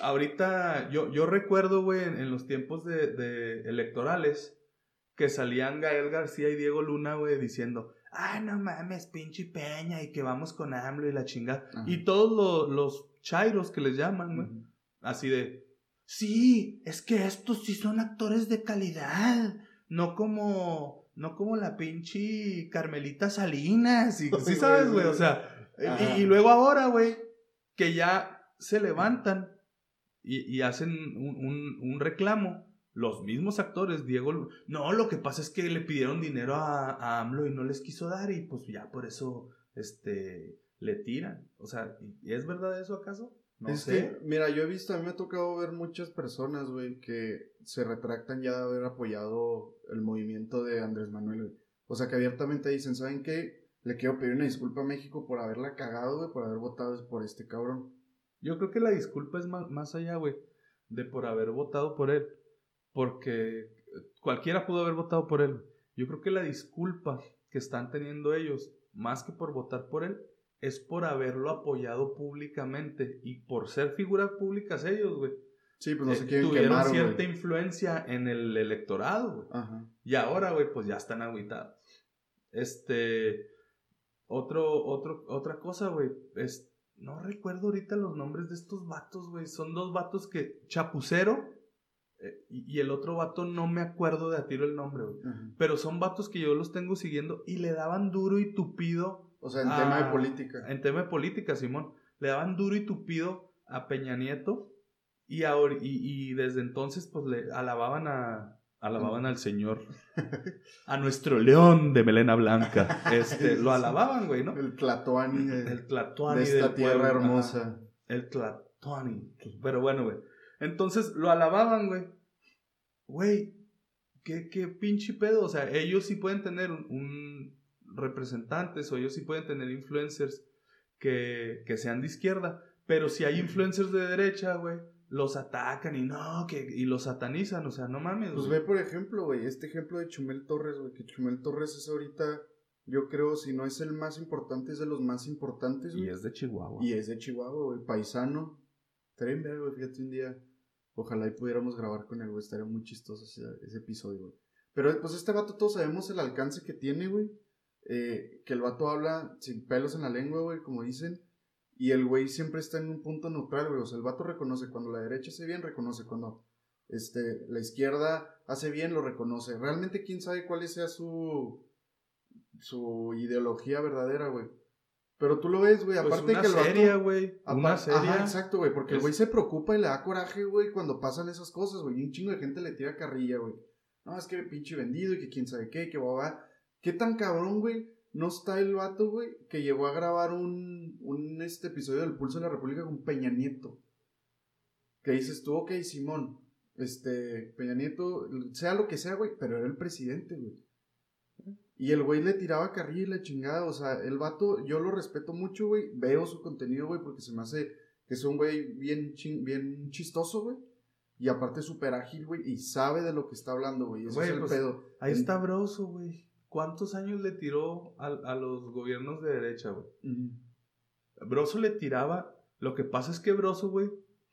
ahorita yo, yo recuerdo, güey, en, los tiempos de, electorales, que salían Gael García y Diego Luna, güey, diciendo, ay, no mames, pinche Peña, y que vamos con AMLO y la chingada. Y todos los, los chairos que les llaman, güey, así de, Sí, es que estos sí son actores de calidad. No como. No como la pinche Carmelita Salinas. Y, (laughs) sí, sabes, güey. O sea. Y, luego ahora, güey. Que ya se levantan y, hacen un, reclamo. Los mismos actores, Diego. No, lo que pasa es que le pidieron dinero a, a AMLO y no les quiso dar. Y pues ya por eso. Este. Le tiran. O sea, ¿es verdad eso acaso? es que, mira, yo he visto, a mí me ha tocado ver muchas personas, güey, que se retractan ya de haber apoyado el movimiento de Andrés Manuel, O sea, que abiertamente dicen, ¿saben qué? Le quiero pedir una disculpa a México por haberla cagado, güey, por haber votado por este cabrón. Yo creo que la disculpa es más, más allá, güey, de por haber votado por él. Porque cualquiera pudo haber votado por él. Yo creo que la disculpa que están teniendo ellos, más que por votar por él, es por haberlo apoyado públicamente y por ser figuras públicas ellos, güey. Sí, pues no se eh, quieren tuvieron quemar, cierta influencia en el electorado, güey. Ajá. Y ahora, güey, pues ya están agüitados. Este. Otro, otro, otra cosa, güey. Es, no recuerdo ahorita los nombres de estos vatos, güey. Son dos vatos que. Chapucero. Eh, y, y el otro vato no me acuerdo de a tiro el nombre, güey. Pero son vatos que yo los tengo siguiendo y le daban duro y tupido. O sea, en tema de política. En tema de política, Simón. Le daban duro y tupido a Peña Nieto. Y, ahora, y, y desde entonces, pues le alababan a. Alababan al señor. (laughs) A nuestro león de melena blanca. Este, (laughs) lo alababan, güey, ¿no? El Tlatoani de, El Tlatoani de esta del tierra pueblo, hermosa. ajá. El Tlatoani. Pero bueno, güey. Entonces lo alababan, güey. Güey, ¿qué, qué pinche pedo. O sea, ellos sí pueden tener un, un representantes o ellos sí pueden tener influencers que, que sean de izquierda. Pero si hay influencers de derecha, güey, los atacan y no, que, y los satanizan. O sea, no mames. Pues güey. ve, por ejemplo, güey, este ejemplo de Chumel Torres, güey, que Chumel Torres es ahorita, yo creo, si no es el más importante, es de los más importantes, güey. Y es de Chihuahua. Y es de Chihuahua, güey, paisano. Ver, güey, fíjate un día. Ojalá y pudiéramos grabar con él, güey, estaría muy chistoso ese, episodio, güey. Pero pues este vato todos sabemos el alcance que tiene, güey. Eh, que el vato habla sin pelos en la lengua, güey, como dicen. Y el güey siempre está en un punto neutral, güey. O sea, el vato reconoce cuando la derecha hace bien, reconoce cuando este, la izquierda hace bien, lo reconoce. Realmente quién sabe cuál sea su, su ideología verdadera, güey. Pero tú lo ves, güey, Pues aparte una de que el seria, güey. Una seria. Ajá, exacto, güey, porque el güey se preocupa y le da coraje, güey, cuando pasan esas cosas, güey. Y un chingo de gente le tira carrilla, güey. No, es que pinche vendido y que quién sabe qué, que va, ¿Qué tan cabrón, güey? No está el vato, güey, que llegó a grabar un, un este episodio del Pulso de la República con Peña Nieto. Que dices tú, ok, Simón, este, Peña Nieto, sea lo que sea, güey, pero era el presidente, güey. Y el güey le tiraba carrilla y la chingada, o sea, el vato, yo lo respeto mucho, güey, veo su contenido, güey, porque se me hace que es un güey bien, chin- bien chistoso, güey. Y aparte súper ágil, güey, y sabe de lo que está hablando, güey. Ese Güey, es el pues, pedo. Ahí En- está Broso, güey. ¿Cuántos años le tiró a, a los gobiernos de derecha, güey? Broso le tiraba. Lo que pasa es que Broso, güey,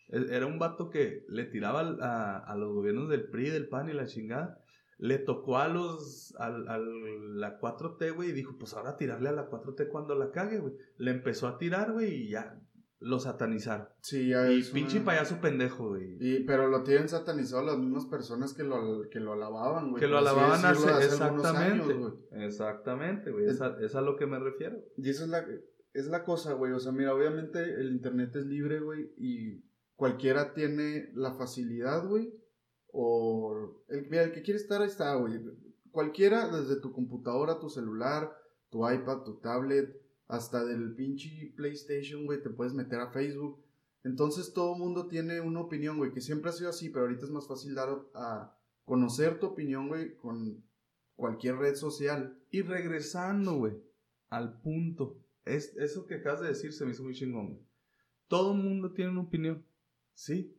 e- era un vato que le tiraba a, a los gobiernos del PRI, del PAN y la chingada. Le tocó a los. a, a la 4T, güey, y dijo: Pues ahora tirarle a la 4T cuando la cague, güey. Le empezó a tirar, güey, y ya lo satanizaron. Sí, ya Y es pinche una- payaso pendejo, güey. Y, pero lo tienen satanizado las mismas personas que lo, que lo alababan, güey. Que lo alababan hace, algunos exactamente. años, güey. exactamente, güey. Es- Es, a, es a lo que me refiero. Y esa es la, es la cosa, güey. O sea, mira, obviamente el internet es libre, güey. Y cualquiera tiene la facilidad, güey. O. El, mira, el que quiere estar ahí está, güey. Cualquiera, desde tu computadora, tu celular, tu iPad, tu tablet, hasta del pinche PlayStation, güey, te puedes meter a Facebook. Entonces todo mundo tiene una opinión, güey, que siempre ha sido así, pero ahorita es más fácil dar a conocer tu opinión, güey, con cualquier red social. Y regresando, güey, al punto. Es, eso que acabas de decir se me hizo muy chingón, güey. Todo el mundo tiene una opinión. Sí.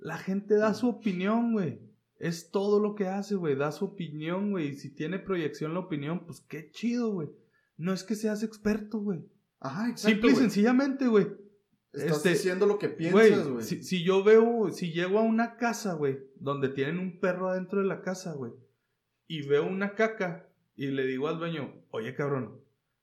La gente da su opinión, güey. Es todo lo que hace, güey. Da su opinión, güey. Y si tiene proyección la opinión, pues qué chido, güey. No es que seas experto, güey. Ajá, exacto. Simple y sencillamente, güey. Estás este, diciendo lo que piensas, güey. si, si yo veo, si llego a una casa, güey, donde tienen un perro adentro de la casa, güey, y veo una caca y le digo al dueño, oye cabrón,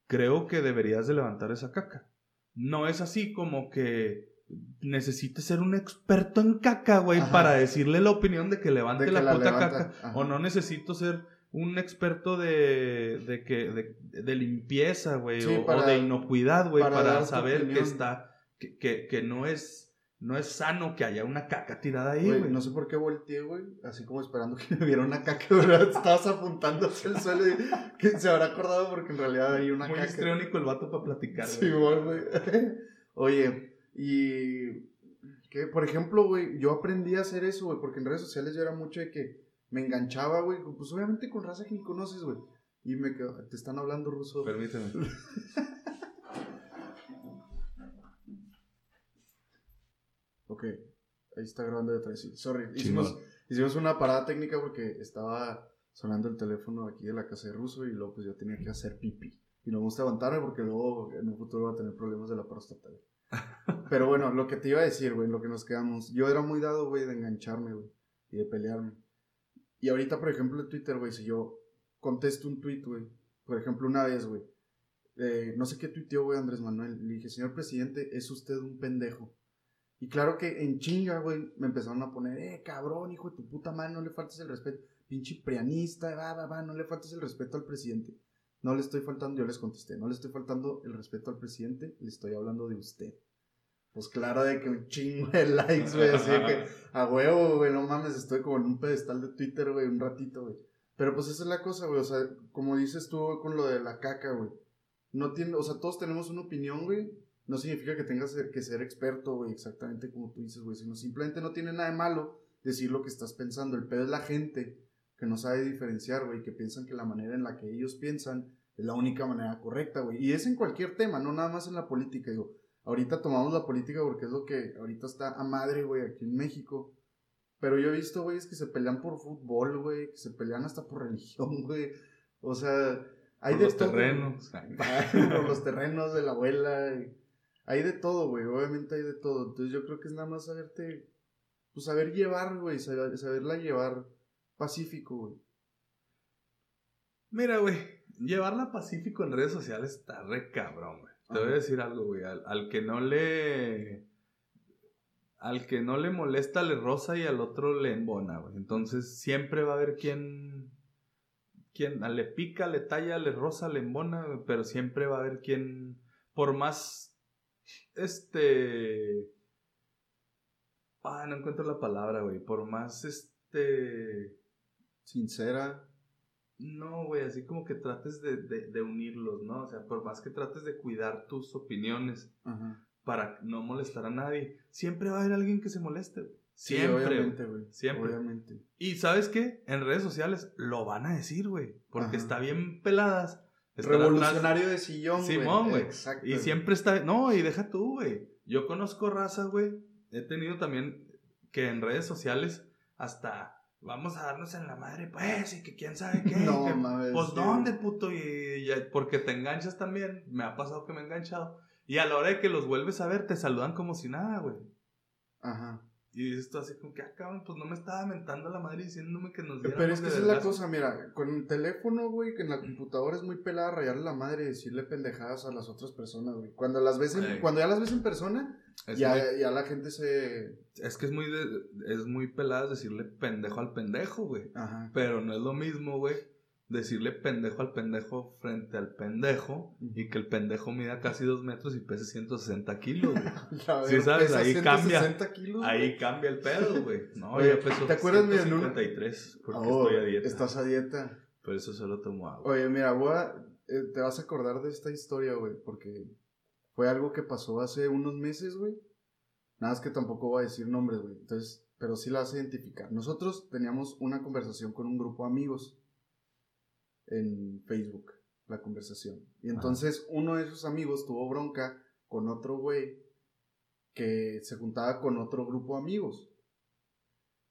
creo que deberías de levantar esa caca. No es así como que necesites ser un experto en caca, güey, Ajá. para decirle la opinión de que levante De que la, la puta levanta, caca. ajá. O no necesito ser un experto de, de, que, de, de limpieza, güey, Sí, o, de inocuidad, güey, para saber que está, que, que, que no es, no es sano que haya una caca tirada ahí, Güey, no sé por qué volteé, güey, así como esperando que (laughs) me viera una caca, ¿verdad? Estabas apuntando hacia el suelo y que se habrá acordado porque en realidad hay una Muy caca. histriónico el vato para platicar, Sí, güey. güey. (laughs) Oye, y que por ejemplo, güey, yo aprendí a hacer eso, güey, porque en redes sociales yo era mucho de que me enganchaba, güey, pues obviamente con raza que ni conoces, güey. Y me quedo, te están hablando ruso. Permíteme. (laughs) Ok, ahí está grabando detrás. Sí, sorry. Hicimos, hicimos una parada técnica porque estaba sonando el teléfono aquí de la casa de Ruso y luego pues yo tenía que hacer pipí. Y no me gusta levantarme porque luego en un futuro voy a tener problemas de la próstata. (laughs) Pero bueno, lo que te iba a decir, güey, lo que nos quedamos. Yo era muy dado, güey, de engancharme, güey, y de pelearme. Y ahorita, por ejemplo, en Twitter, güey, si yo contesto un tweet, güey, por ejemplo, una vez, güey, eh, no sé qué tuiteó, güey, Andrés Manuel. Le dije, señor presidente, es usted un pendejo. Y claro que en chinga, güey, me empezaron a poner, eh, cabrón, hijo de tu puta madre, no le faltes el respeto. Pinche prianista, va, va, va, no le faltes el respeto al presidente. No le estoy faltando, yo les contesté, no le estoy faltando el respeto al presidente, le estoy hablando de usted. Pues claro, de que un chingo de likes, güey, así que a huevo, güey, no mames, estoy como en un pedestal de Twitter, güey, un ratito, güey. Pero pues esa es la cosa, güey, o sea, como dices tú con lo de la caca, güey. No tiene, o sea, todos tenemos una opinión, güey. No significa que tengas que ser experto, güey, exactamente como tú dices, güey, sino simplemente no tiene nada de malo decir lo que estás pensando. El pedo es la gente que no sabe diferenciar, güey, que piensan que la manera en la que ellos piensan es la única manera correcta, güey. Y es en cualquier tema, no nada más en la política, digo. Ahorita tomamos la política porque es lo que ahorita está a madre, güey, aquí en México. Pero yo he visto, güey, es que se pelean por fútbol, güey, que se pelean hasta por religión, (laughs) güey. O sea, hay por de los todo. terrenos. (laughs) por los terrenos de la abuela. Hay de todo, güey. Obviamente hay de todo. Entonces yo creo que es nada más saberte, pues saber llevar, güey, saber, saberla llevar pacífico, güey. Mira, güey, llevarla pacífico en redes sociales está re cabrón, güey. Te voy a decir algo, güey. Al, al que no le. Al que no le molesta le rosa y al otro le embona, güey. Entonces siempre va a haber quien. Quien le pica, le talla, le rosa, le embona, güey, pero siempre va a haber quien. Por más. Este. Ah, no encuentro la palabra, güey. Por más este. Sincera. No, güey, así como que trates de, de- de unirlos, ¿no? O sea, por más que trates de cuidar tus opiniones Ajá. para no molestar a nadie, siempre va a haber alguien que se moleste, güey. Sí, Siempre. obviamente, güey. Siempre. Obviamente. Y ¿sabes qué? En redes sociales lo van a decir, güey. Porque Ajá. está bien peladas. Atrás- Revolucionario de sillón, güey. Simón, güey. Exacto. Y siempre está. No, y deja tú, güey. Yo conozco raza, güey. He tenido también que en redes sociales hasta. Vamos a darnos en la madre, pues, y que quién sabe qué. (laughs) No, que- mames. Pues. ¿dónde, puto? Y, ya- porque te enganchas también. Me ha pasado que me he enganchado. Y a la hora de que los vuelves a ver, te saludan como si nada, güey. Ajá. Y dices tú así como que, ah, cabrón, pues no me estaba mentando la madre diciéndome que nos diéramos Pero es que esa es la cosa, mira, con el teléfono, güey, que en la computadora es muy pelada rayarle la madre y decirle pendejadas a las otras personas, güey. Cuando las ves en- cuando ya las ves en persona, Es, ya, muy- ya la gente se... es que es muy, de- es muy pelada decirle pendejo al pendejo, güey. Ajá. Pero no es lo mismo, güey, decirle pendejo al pendejo frente al pendejo y que el pendejo mida casi dos metros y pese 160 kilos, güey. (laughs) Sí, sabes, ahí cambia. 160 kilos, güey. Ahí cambia el pedo, güey. (laughs) No, Oye, yo peso ¿te acuerdas, mira, en un- 153 porque Oh, estoy a dieta. Estás a dieta. Por eso solo tomo agua. Oye, mira, voy a- eh, te vas a acordar de esta historia, güey, porque fue algo que pasó hace unos meses, güey. Nada más que tampoco voy a decir nombres, güey. Entonces, pero sí la vas a identificar. Nosotros teníamos una conversación con un grupo de amigos en Facebook, la conversación. Y entonces uno de esos amigos tuvo bronca con otro güey que se juntaba con otro grupo de amigos.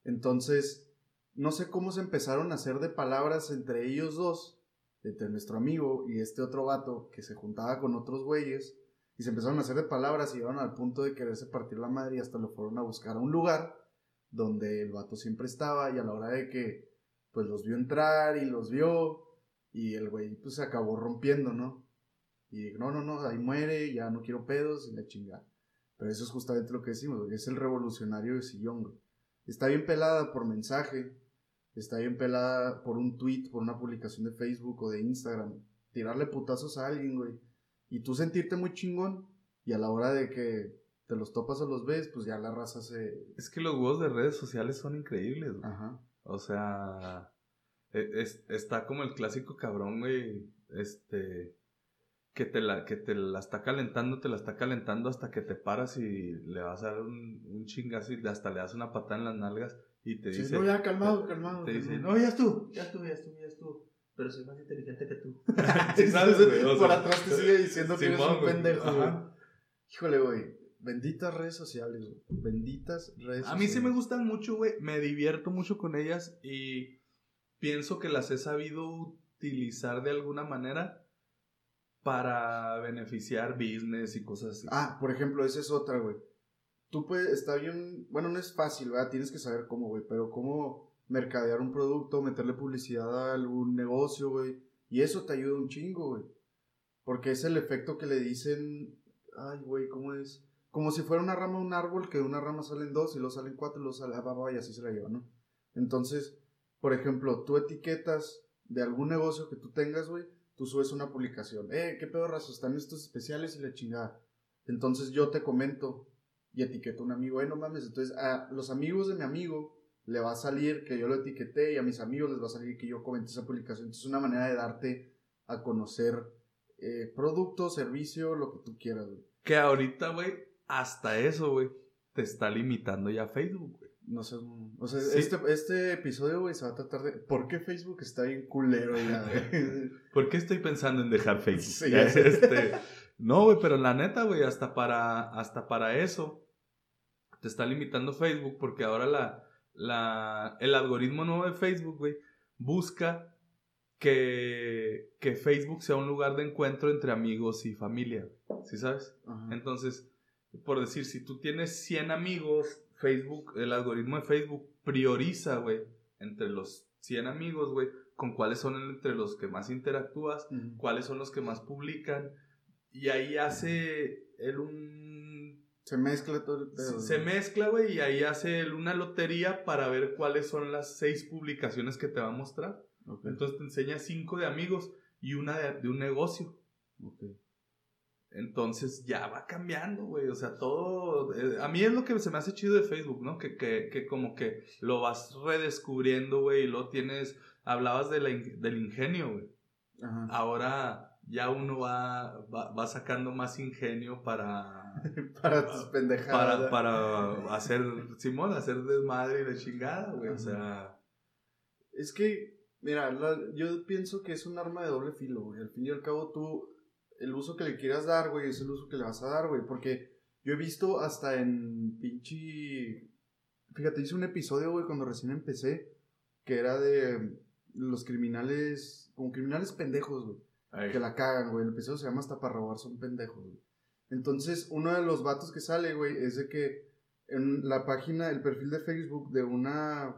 Entonces, no sé cómo se empezaron a hacer de palabras entre ellos dos, entre nuestro amigo y este otro vato que se juntaba con otros güeyes, y se empezaron a hacer de palabras y llegaron al punto de quererse partir la madre y hasta lo fueron a buscar a un lugar donde el vato siempre estaba y a la hora de que pues los vio entrar y los vio y el güey pues se acabó rompiendo, ¿no? Y no, no, no, ahí muere, ya no quiero pedos y la chingada. Pero eso es justamente lo que decimos, güey, es el revolucionario de sillón, güey. Está bien pelada por mensaje, está bien pelada por un tweet, por una publicación de Facebook o de Instagram. Tirarle putazos a alguien, güey. Y tú sentirte muy chingón y a la hora de que te los topas o los ves, pues ya la raza se... Es que los huevos de redes sociales son increíbles, güey. Ajá. O sea, es- está como el clásico cabrón, güey. Este. Que te, la, que te la está calentando, te la está calentando hasta que te paras y le vas a dar un, un chingazo y hasta le das una patada en las nalgas y te Sí, dice. no, ya calmado, calmado. Te dice, no, ya estuvo, ya estuvo, ya estuvo, ya estuvo. Pero soy más inteligente que tú. (laughs) (laughs) Sí, ¿sabes, güey? O Por atrás te sigue diciendo que eres un güey. pendejo, güey. Híjole, güey. Benditas redes sociales, güey. Benditas redes A mí sí me gustan mucho, güey. Me divierto mucho con ellas y pienso que las he sabido utilizar de alguna manera para beneficiar business y cosas así. Ah, por ejemplo, esa es otra, güey. Tú puedes, está bien, bueno, no es fácil, ¿verdad? Tienes que saber cómo, güey, pero cómo mercadear un producto, meterle publicidad a algún negocio, güey. Y eso te ayuda un chingo, güey. Porque es el efecto que le dicen, ay, güey, ¿cómo es? Como si fuera una rama de un árbol, que de una rama salen dos, y luego salen cuatro, y luego sale, ah, y así se la lleva, ¿no? Entonces, por ejemplo, tú etiquetas de algún negocio que tú tengas, güey, tú subes una publicación. Eh, qué pedo, razo, están estos especiales y la chingada. Entonces yo te comento y etiqueto a un amigo, eh, no mames. Entonces a los amigos de mi amigo le va a salir que yo lo etiqueté y a mis amigos les va a salir que yo comenté esa publicación. Entonces es una manera de darte a conocer eh, producto, servicio, lo que tú quieras, güey. Que ahorita, güey, hasta eso, güey, te está limitando ya Facebook, güey. No sé, o sea, este, este episodio, güey, se va a tratar de... ¿Por qué Facebook está bien culero ya, güey? (laughs) ¿Por qué estoy pensando en dejar Facebook? Sí, (laughs) este, no, güey, pero la neta, güey, hasta para, hasta para eso te está limitando Facebook porque ahora la, la, el algoritmo nuevo de Facebook, güey, busca que, que Facebook sea un lugar de encuentro entre amigos y familia, ¿sí sabes? Entonces, por decir, si tú tienes 100 amigos, Facebook, el algoritmo de Facebook prioriza, güey, entre los 100 amigos, güey, con cuáles son entre los que más interactúas, cuáles son los que más publican, y ahí hace él un... Se mezcla todo el pedo. Se, mezcla, güey, y ahí hace él una lotería para ver cuáles son las seis publicaciones que te va a mostrar. Entonces te enseña cinco de amigos y una de, de un negocio. Okay. Entonces ya va cambiando, güey. O sea, todo. Eh, a mí es lo que se me hace chido de Facebook, ¿no? Que, que, que como que lo vas redescubriendo, güey. Y lo tienes. Hablabas de del ingenio, güey. Ahora ya uno va, va, sacando más ingenio para. (laughs) para tus pendejadas. Para, (laughs) para hacer. Simón, hacer desmadre y de chingada, güey. O sea. Es que. Mira, yo pienso que es un arma de doble filo, güey. Al fin y al cabo, tú el uso que le quieras dar, güey, es el uso que le vas a dar, güey. Porque yo he visto hasta en pinche. Fíjate, hice un episodio, güey, cuando recién empecé, que era de los criminales, como criminales pendejos, güey. Que la cagan, güey. El episodio se llama hasta para robar son pendejos, güey. Entonces, uno de los vatos que sale, güey, es de que en la página, el perfil de Facebook de una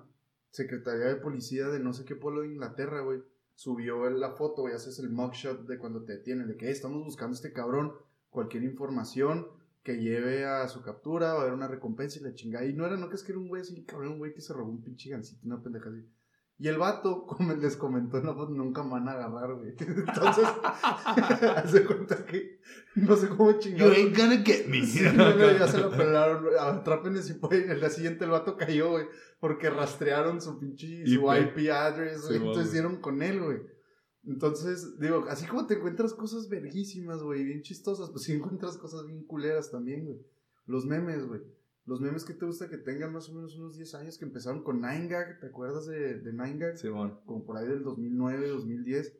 secretaría de policía de no sé qué pueblo de Inglaterra, güey subió la foto, y haces el mugshot de cuando te detienen, de que estamos buscando a este cabrón, cualquier información que lleve a su captura, va a haber una recompensa y la chingada. Y no era, no que es que era un güey así, cabrón, un güey que se robó un pinche gancito, una pendeja así. Y el vato, (laughs) como les comentó, no, pues nunca me van a agarrar, güey. (laughs) Entonces, (laughs) hace cuenta que no sé cómo chingados. You ain't gonna get me. ya se lo pelaron, atrápenme si pueden. El día siguiente el vato cayó, güey. Porque rastrearon su pinche, su IP address, güey. entonces dieron con él, güey. Entonces, digo, así como te encuentras cosas verguísimas, güey, bien chistosas, pues sí encuentras cosas bien culeras también, güey. Los memes, güey. Los memes que te gusta que tengan más o menos unos 10 años que empezaron con 9gag, ¿te acuerdas de, de 9gag? Sí, bueno. Como por ahí del 2009, 2010.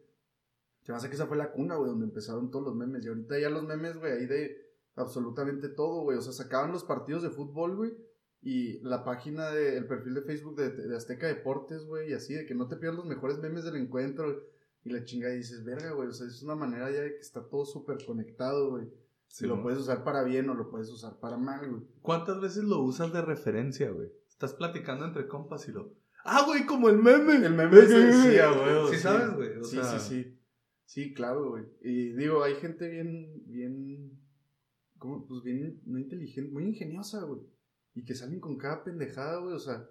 Se me hace que esa fue la cuna, güey, donde empezaron todos los memes. Y ahorita ya los memes, güey, ahí de absolutamente todo, güey. O sea, sacaban los partidos de fútbol, güey. Y la página de, el perfil de Facebook de, de Azteca Deportes, güey, y así, de que no te pierdas los mejores memes del encuentro. Y la chinga dices, verga, güey, o sea, es una manera ya de que está todo súper conectado, güey. Si lo puedes usar para bien o lo puedes usar para mal, güey. ¿Cuántas veces lo usas de referencia, güey? Estás platicando entre compas y lo. ¡Ah, güey! Como el meme. El meme decía, güey. Sí, sabes, güey. Sí, sí, sí. Sí, claro, güey. Y digo, hay gente bien, bien. ¿Cómo? Pues bien, no inteligente, muy ingeniosa, güey. Y que salen con cada pendejada, güey. O sea,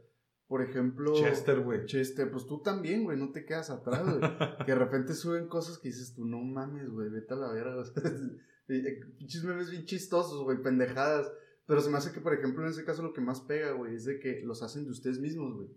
por ejemplo. Chester, güey. Chester, pues tú también, güey. No te quedas atrás, güey. (laughs) que de repente suben cosas que dices tú, no mames, güey. Vete a la verga. (laughs) Pinches memes bien chistosos, güey, pendejadas. Pero se me hace que, por ejemplo, en ese caso lo que más pega, güey, es de que los hacen de ustedes mismos, güey.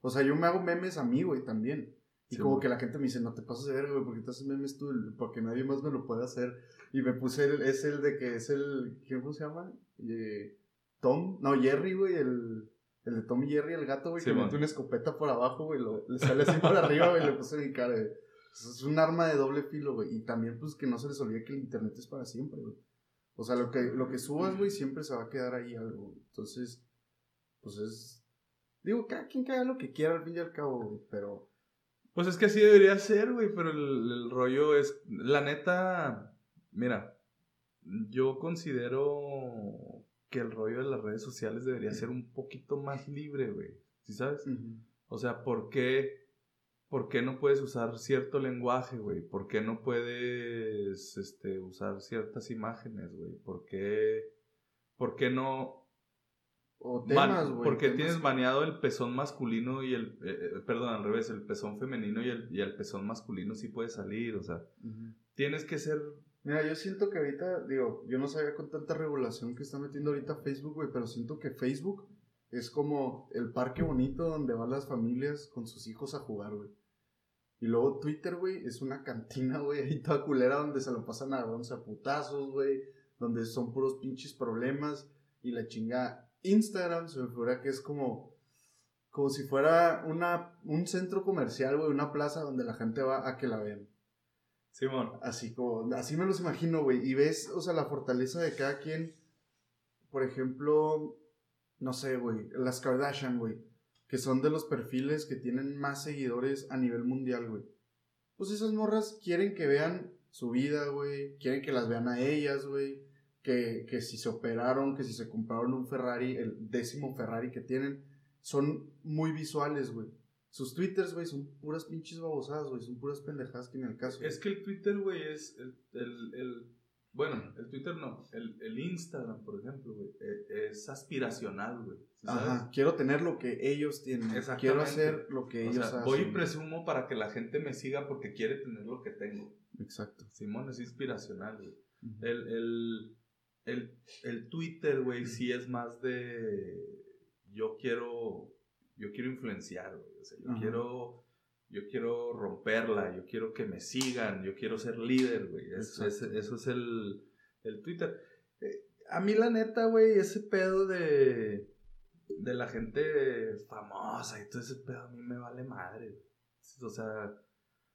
O sea, yo me hago memes a mí, güey, también. Y como que la gente me dice, no te pases de ver, güey, porque te haces memes tú, porque nadie más me lo puede hacer. Y me puse, el, es el de que es el, ¿cómo se llama? Eh, Tom, no, Jerry, güey, el, el de Tom y Jerry, el gato, güey, que mete una escopeta por abajo, güey, le sale así por arriba, güey, le puse mi cara, güey. Es un arma de doble filo, güey. Y también, pues, que no se les olvide que el internet es para siempre, güey. O sea, lo que, lo que subas, güey, siempre se va a quedar ahí algo. Entonces, pues es. Digo, cada quien haga lo que quiera al fin y al cabo, güey. Pero Pues es que así debería ser, güey, pero el, el rollo es, la neta, mira, yo considero que el rollo de las redes sociales debería ser un poquito más libre, güey. ¿Sí sabes? O sea, ¿por qué, ¿por qué no puedes usar cierto lenguaje, güey? ¿Por qué no puedes este, usar ciertas imágenes, güey? ¿Por qué, por qué no... O temas, güey. ¿Por qué tienes baneado el pezón masculino y el... eh, eh, perdón, al revés, el pezón femenino y el, y el pezón masculino sí puede salir, o sea, tienes que ser... Mira, yo siento que ahorita, digo, yo no sabía con tanta regulación que está metiendo ahorita Facebook, güey, pero siento que Facebook es como el parque bonito donde van las familias con sus hijos a jugar, güey. Y luego Twitter, güey, es una cantina, güey, ahí toda culera donde se lo pasan a once a putazos, güey, donde son puros pinches problemas y la chinga. Instagram se me figura que es como, como si fuera una, un centro comercial, güey, una plaza donde la gente va a que la vean. Simón. Así como, así me los imagino, güey. Y ves, o sea, la fortaleza de cada quien. Por ejemplo, no sé, güey, las Kardashian, güey. Que son de los perfiles que tienen más seguidores a nivel mundial, güey. Pues esas morras quieren que vean su vida, güey. Quieren que las vean a ellas, güey. Que, que si se operaron, que si se compraron un Ferrari, el décimo Ferrari que tienen. Son muy visuales, güey. Sus twitters, güey, son puras pinches babosadas, güey. Son puras pendejadas que ni al caso. Es que el Twitter, güey, es el, el, el- Bueno, el Twitter no. El, el Instagram, por ejemplo, güey, e- es aspiracional, güey. Ajá, quiero tener lo que ellos tienen. Quiero hacer lo que O ellos sea, hacen. voy y presumo para que la gente me siga porque quiere tener lo que tengo. Exacto. Simón es inspiracional, güey. El, el, el, el Twitter, güey, sí es más de. Yo quiero. Yo quiero influenciar, güey. O sea, yo quiero. Yo quiero romperla, yo quiero que me sigan, yo quiero ser líder, güey. Es- es- eso es el, el Twitter. Eh, a mí, la neta, güey, ese pedo de. De la gente famosa y todo ese pedo, a mí me vale madre. O sea,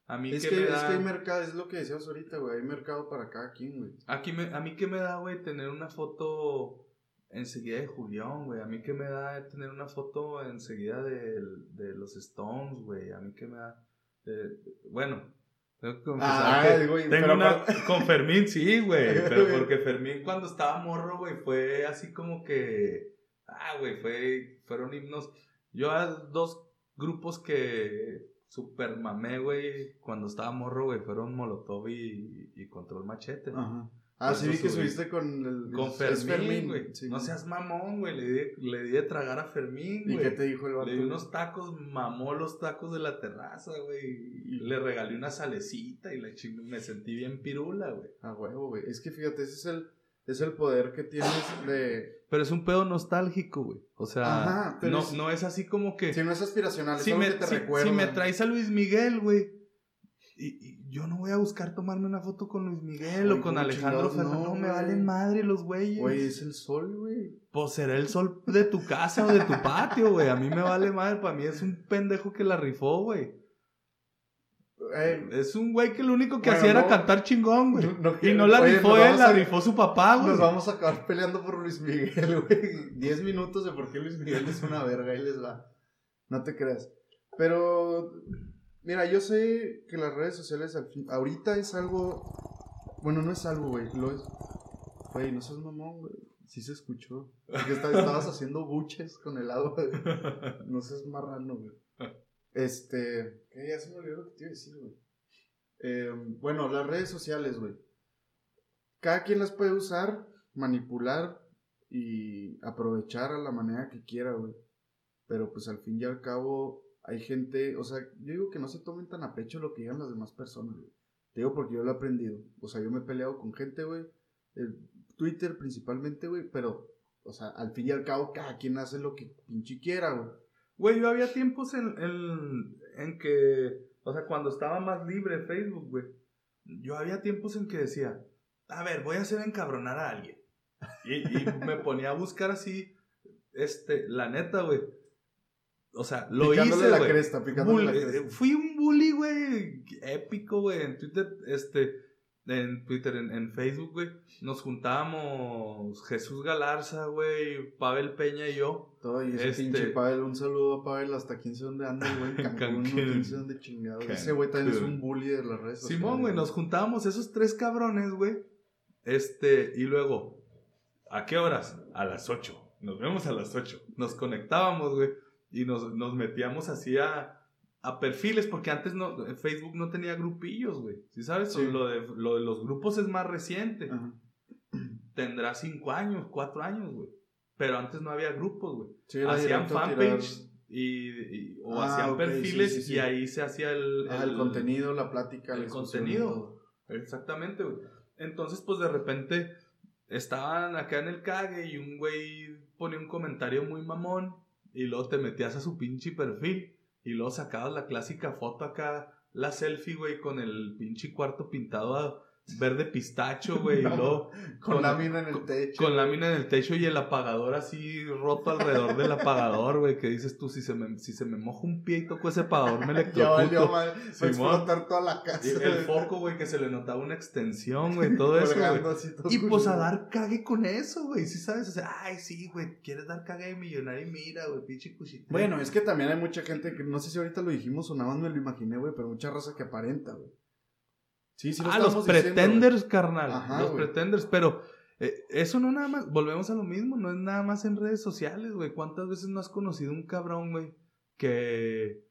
a mí Es que que, me es da- que hay mercado, es lo que decías ahorita, güey. Hay mercado para cada quien, güey. Aquí me, a mí qué me da, güey, tener una foto enseguida de Julián, güey. A mí qué me da tener una foto enseguida de, de los Stones, güey. A mí qué me da... eh, bueno, tengo que confesar Ay, que güey, tengo pero una... Con Fermín, sí, güey. (laughs) Pero porque Fermín cuando estaba morro, güey, fue así como que... Ah, güey, fue, fueron himnos. Yo a dos grupos que super mamé, güey, cuando estaba morro, güey, fueron Molotov y, y Control Machete. Ajá. Ah, sí vi que subiste con el. Con Fermín, güey. sí. no seas mamón, güey. Le di, le di de tragar a Fermín, ¿Y güey. qué te dijo el vato? Le di unos tacos, mamó los tacos de la terraza, güey. Y le regalé una salecita y la ching- me sentí bien pirula, güey. A huevo, güey. Es que fíjate, ese es el, es el poder que tienes (laughs) de. Pero es un pedo nostálgico, güey. O sea, Ajá, pero no, es- no es así como que... Si no es aspiracional, si, es algo me, que te si- recuerda. si me traes a Luis Miguel, güey. Y, y yo no voy a buscar tomarme una foto con Luis Miguel Ay, o con ¿cómo Alejandro Fernández. no, No, me valen madre los güeyes. Güey, es el sol, güey. Pues será el sol de tu casa o de tu patio, güey. A mí me vale madre. Para mí es un pendejo que la rifó, güey. Eh, Es un güey que lo único que Bueno, hacía era cantar chingón, güey. No- y no la oye, rifó él, la a- rifó su papá, güey. Nos vamos a acabar peleando por Luis Miguel, (laughs) güey. Diez minutos de por qué Luis Miguel es una verga, ahí les va. No te creas. Pero, mira, yo sé que las redes sociales al fin- ahorita es algo. Bueno, no es algo, güey. Lo es. Güey, no seas mamón, güey. Sí se escuchó. Porque esta- estabas haciendo buches con el agua. No seas marrano, güey. Este. ¿Qué? Ya se me olvidó lo que te iba a decir, güey. Eh, bueno, las redes sociales, güey. Cada quien las puede usar, manipular y aprovechar a la manera que quiera, güey. Pero pues al fin y al cabo hay gente, o sea, yo digo que no se tomen tan a pecho lo que digan las demás personas, güey. Te digo porque yo lo he aprendido. O sea, yo me he peleado con gente, güey. Twitter principalmente, güey. Pero, o sea, al fin y al cabo cada quien hace lo que pinche quiera, güey. Güey, yo había tiempos en, en, en que, o sea, cuando estaba más libre Facebook, güey, yo había tiempos en que decía, a ver, voy a hacer encabronar a alguien. Y, y me ponía a buscar así, este, la neta, güey. O sea, lo Picándole hice, la güey. cresta, picándole la Bull- cresta. eh, Fui un bully, güey, épico, güey, en Twitter, este, en Twitter, en, en Facebook, güey, nos juntábamos Jesús Galarza, güey, Pavel Peña y yo. Todo, y ese Este- pinche Pavel, un saludo a Pavel hasta quién sé dónde anda, güey, en (laughs) Cancún, no, quién sé dónde chingado. Ese güey también es un bully de las redes. Simón, güey, nos juntábamos esos tres cabrones, güey. Este, y luego, ¿a qué horas? A las 8. Nos vemos a las 8. Nos conectábamos, güey, y nos, nos metíamos así a, a perfiles, porque antes no, Facebook no tenía grupillos, güey. ¿Sí sabes? Sí. Lo, de, lo de los grupos es más reciente. Ajá. Tendrá cinco años, cuatro años, güey. Pero antes no había grupos, güey. Sí, Hacían fanpage y, y- o Ah, hacían perfiles sí, y ahí se hacía el, Ah, el contenido, la plática, el contenido. Exactamente, güey. Entonces, pues de repente estaban acá en el cague y un güey ponía un comentario muy mamón y luego te metías a su pinche perfil y luego sacabas la clásica foto acá, la selfie, güey, con el pinche cuarto pintado a verde pistacho, güey, y (laughs) luego Con, Con- lámina en el techo. con lámina en el techo y el apagador así roto alrededor del apagador, güey, que dices tú, si se me, si se me moja un pie y toco ese apagador, me (laughs) Ya valió electrocuto. mal. Va a Simón. explotar toda la casa. Y el foco, güey, que se le notaba una extensión, güey, todo eso, todo Y pues a dar cague con eso, güey. Sí sabes, o sea, ay, sí, güey, quieres dar cague de millonario y mira, güey, pinche cuchito. Bueno, es que también hay mucha gente que no sé si ahorita lo dijimos o nada más me lo imaginé, güey, pero mucha raza que aparenta, güey. Sí, sí, lo ah, los diciendo, pretenders, carnal. Ajá, los güey. pretenders, pero eh, eso no nada más, volvemos a lo mismo, no es nada más en redes sociales, güey. ¿Cuántas veces no has conocido un cabrón, güey, que,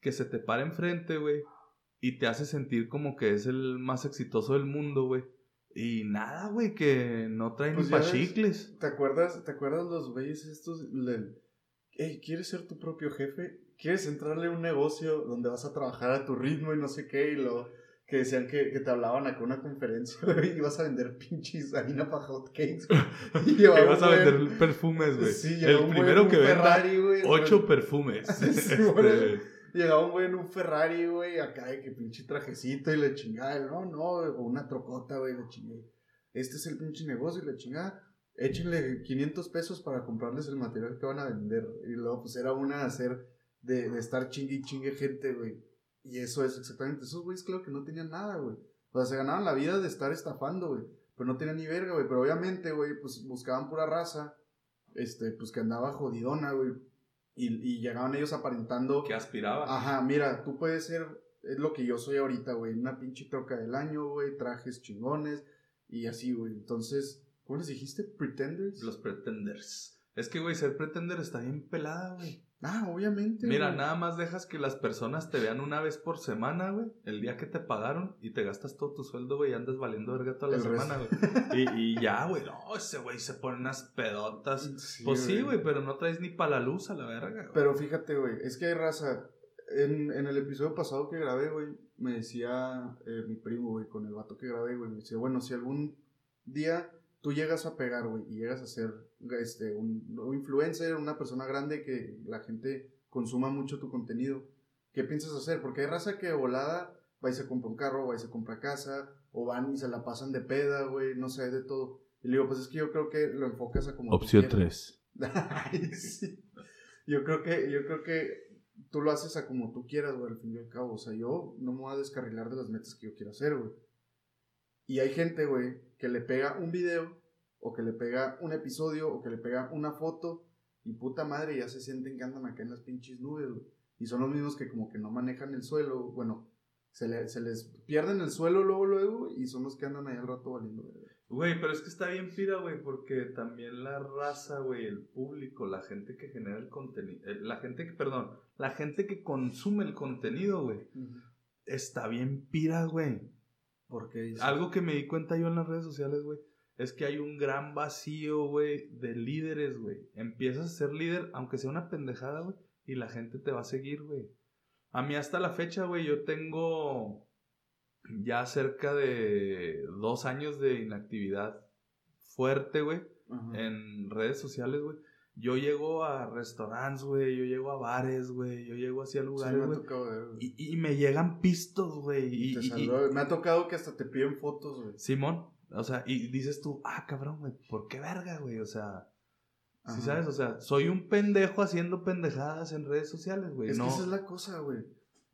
que se te para enfrente, güey, y te hace sentir como que es el más exitoso del mundo, güey? Y nada, güey, que no trae Pues pa' ves. chicles. ¿Te acuerdas, ¿Te acuerdas los güeyes estos? Le, hey, ¿quieres ser tu propio jefe? ¿Quieres entrarle a un negocio donde vas a trabajar a tu ritmo y no sé qué? Y lo que decían que, que te hablaban acá una conferencia, (laughs) güey, y ibas a vender pinches harina para hotcakes. güey. (laughs) Y Que vas a vender perfumes, güey. Sí, el un primero un que venda ocho perfumes. (laughs) Sí, Este, güey. Llegaba un güey en un Ferrari, güey, acá de que pinche trajecito y la chingada. No, no, o una trocota, güey, la chingada. Este es el pinche negocio y la chingada. Échenle 500 pesos para comprarles el material que van a vender. Y luego, pues era una de hacer, de, de estar chingue y chingue gente, güey. Y eso es exactamente. Esos güeyes, claro que no tenían nada, güey. O sea, se ganaban la vida de estar estafando, güey. Pero no tenían ni verga, güey. Pero obviamente, güey, pues buscaban pura raza. Este, pues que andaba jodidona, güey. Y, y llegaban ellos aparentando. que aspiraba. Ajá, mira, tú puedes ser, es lo que yo soy ahorita, güey, una pinche troca del año, güey, trajes chingones y así, güey. Entonces, ¿cómo les dijiste? ¿Pretenders? Los pretenders. Es que, güey, ser pretender está bien pelada, güey. Ah, obviamente. Mira, güey. nada más dejas que las personas te vean una vez por semana, güey. El día que te pagaron y te gastas todo tu sueldo, güey, y andas valiendo verga toda la El semana, güey. Y, y ya, güey, no, ese güey se pone unas pedotas. Sí, pues sí, güey, pero no traes ni para la luz a la verga, güey. Pero fíjate, güey, es que hay raza. En, en el episodio pasado que grabé, güey, me decía eh, mi primo, güey, con el vato que grabé, güey, me decía, bueno, si algún día tú llegas a pegar, güey, y llegas a ser este, un, un influencer, una persona grande que la gente consuma mucho tu contenido, ¿qué piensas hacer? Porque hay raza que volada va y se compra un carro, va y se compra casa, o van y se la pasan de peda, güey, no sé, de todo. Y le digo, pues es que yo creo que lo enfocas a como... tú quieras. 3. (laughs) Ay, sí. Yo creo que, yo creo que tú lo haces a como tú quieras, güey, al fin y al cabo. O sea, yo no me voy a descarrilar de las metas que yo quiero hacer, güey. Y hay gente, güey, que le pega un video, o que le pega un episodio, o que le pega una foto, y puta madre, ya se sienten que andan acá en las pinches nubes, güey. Y son los mismos que como que no manejan el suelo, bueno, se, le- se les pierden el suelo luego, luego, y son los que andan ahí al rato valiendo, verga. Güey, pero es que está bien pira, güey, porque también la raza, güey, el público, la gente que genera el contenido, la gente que, perdón, la gente que consume el contenido, güey, está bien pira, güey. Porque Algo que me di cuenta yo en las redes sociales, güey, es que hay un gran vacío, güey, de líderes, güey. Empiezas a ser líder, aunque sea una pendejada, güey, y la gente te va a seguir, güey. A mí hasta la fecha, güey, yo tengo ya cerca de dos años de inactividad fuerte, güey, en redes sociales, güey. Yo llego a restaurantes, güey, yo llego a bares, güey, yo llego así a Sí, lugares, me güey. tocado ver, güey. y, y me llegan pistos, güey. Y, Te y- y-. Me ha tocado que hasta te piden fotos, güey. Simón, o sea, y dices tú, ah, cabrón, güey, ¿por qué verga, güey? O sea, si sabes, o sea, soy un pendejo haciendo pendejadas en redes sociales, güey. Es no. que esa es la cosa, güey.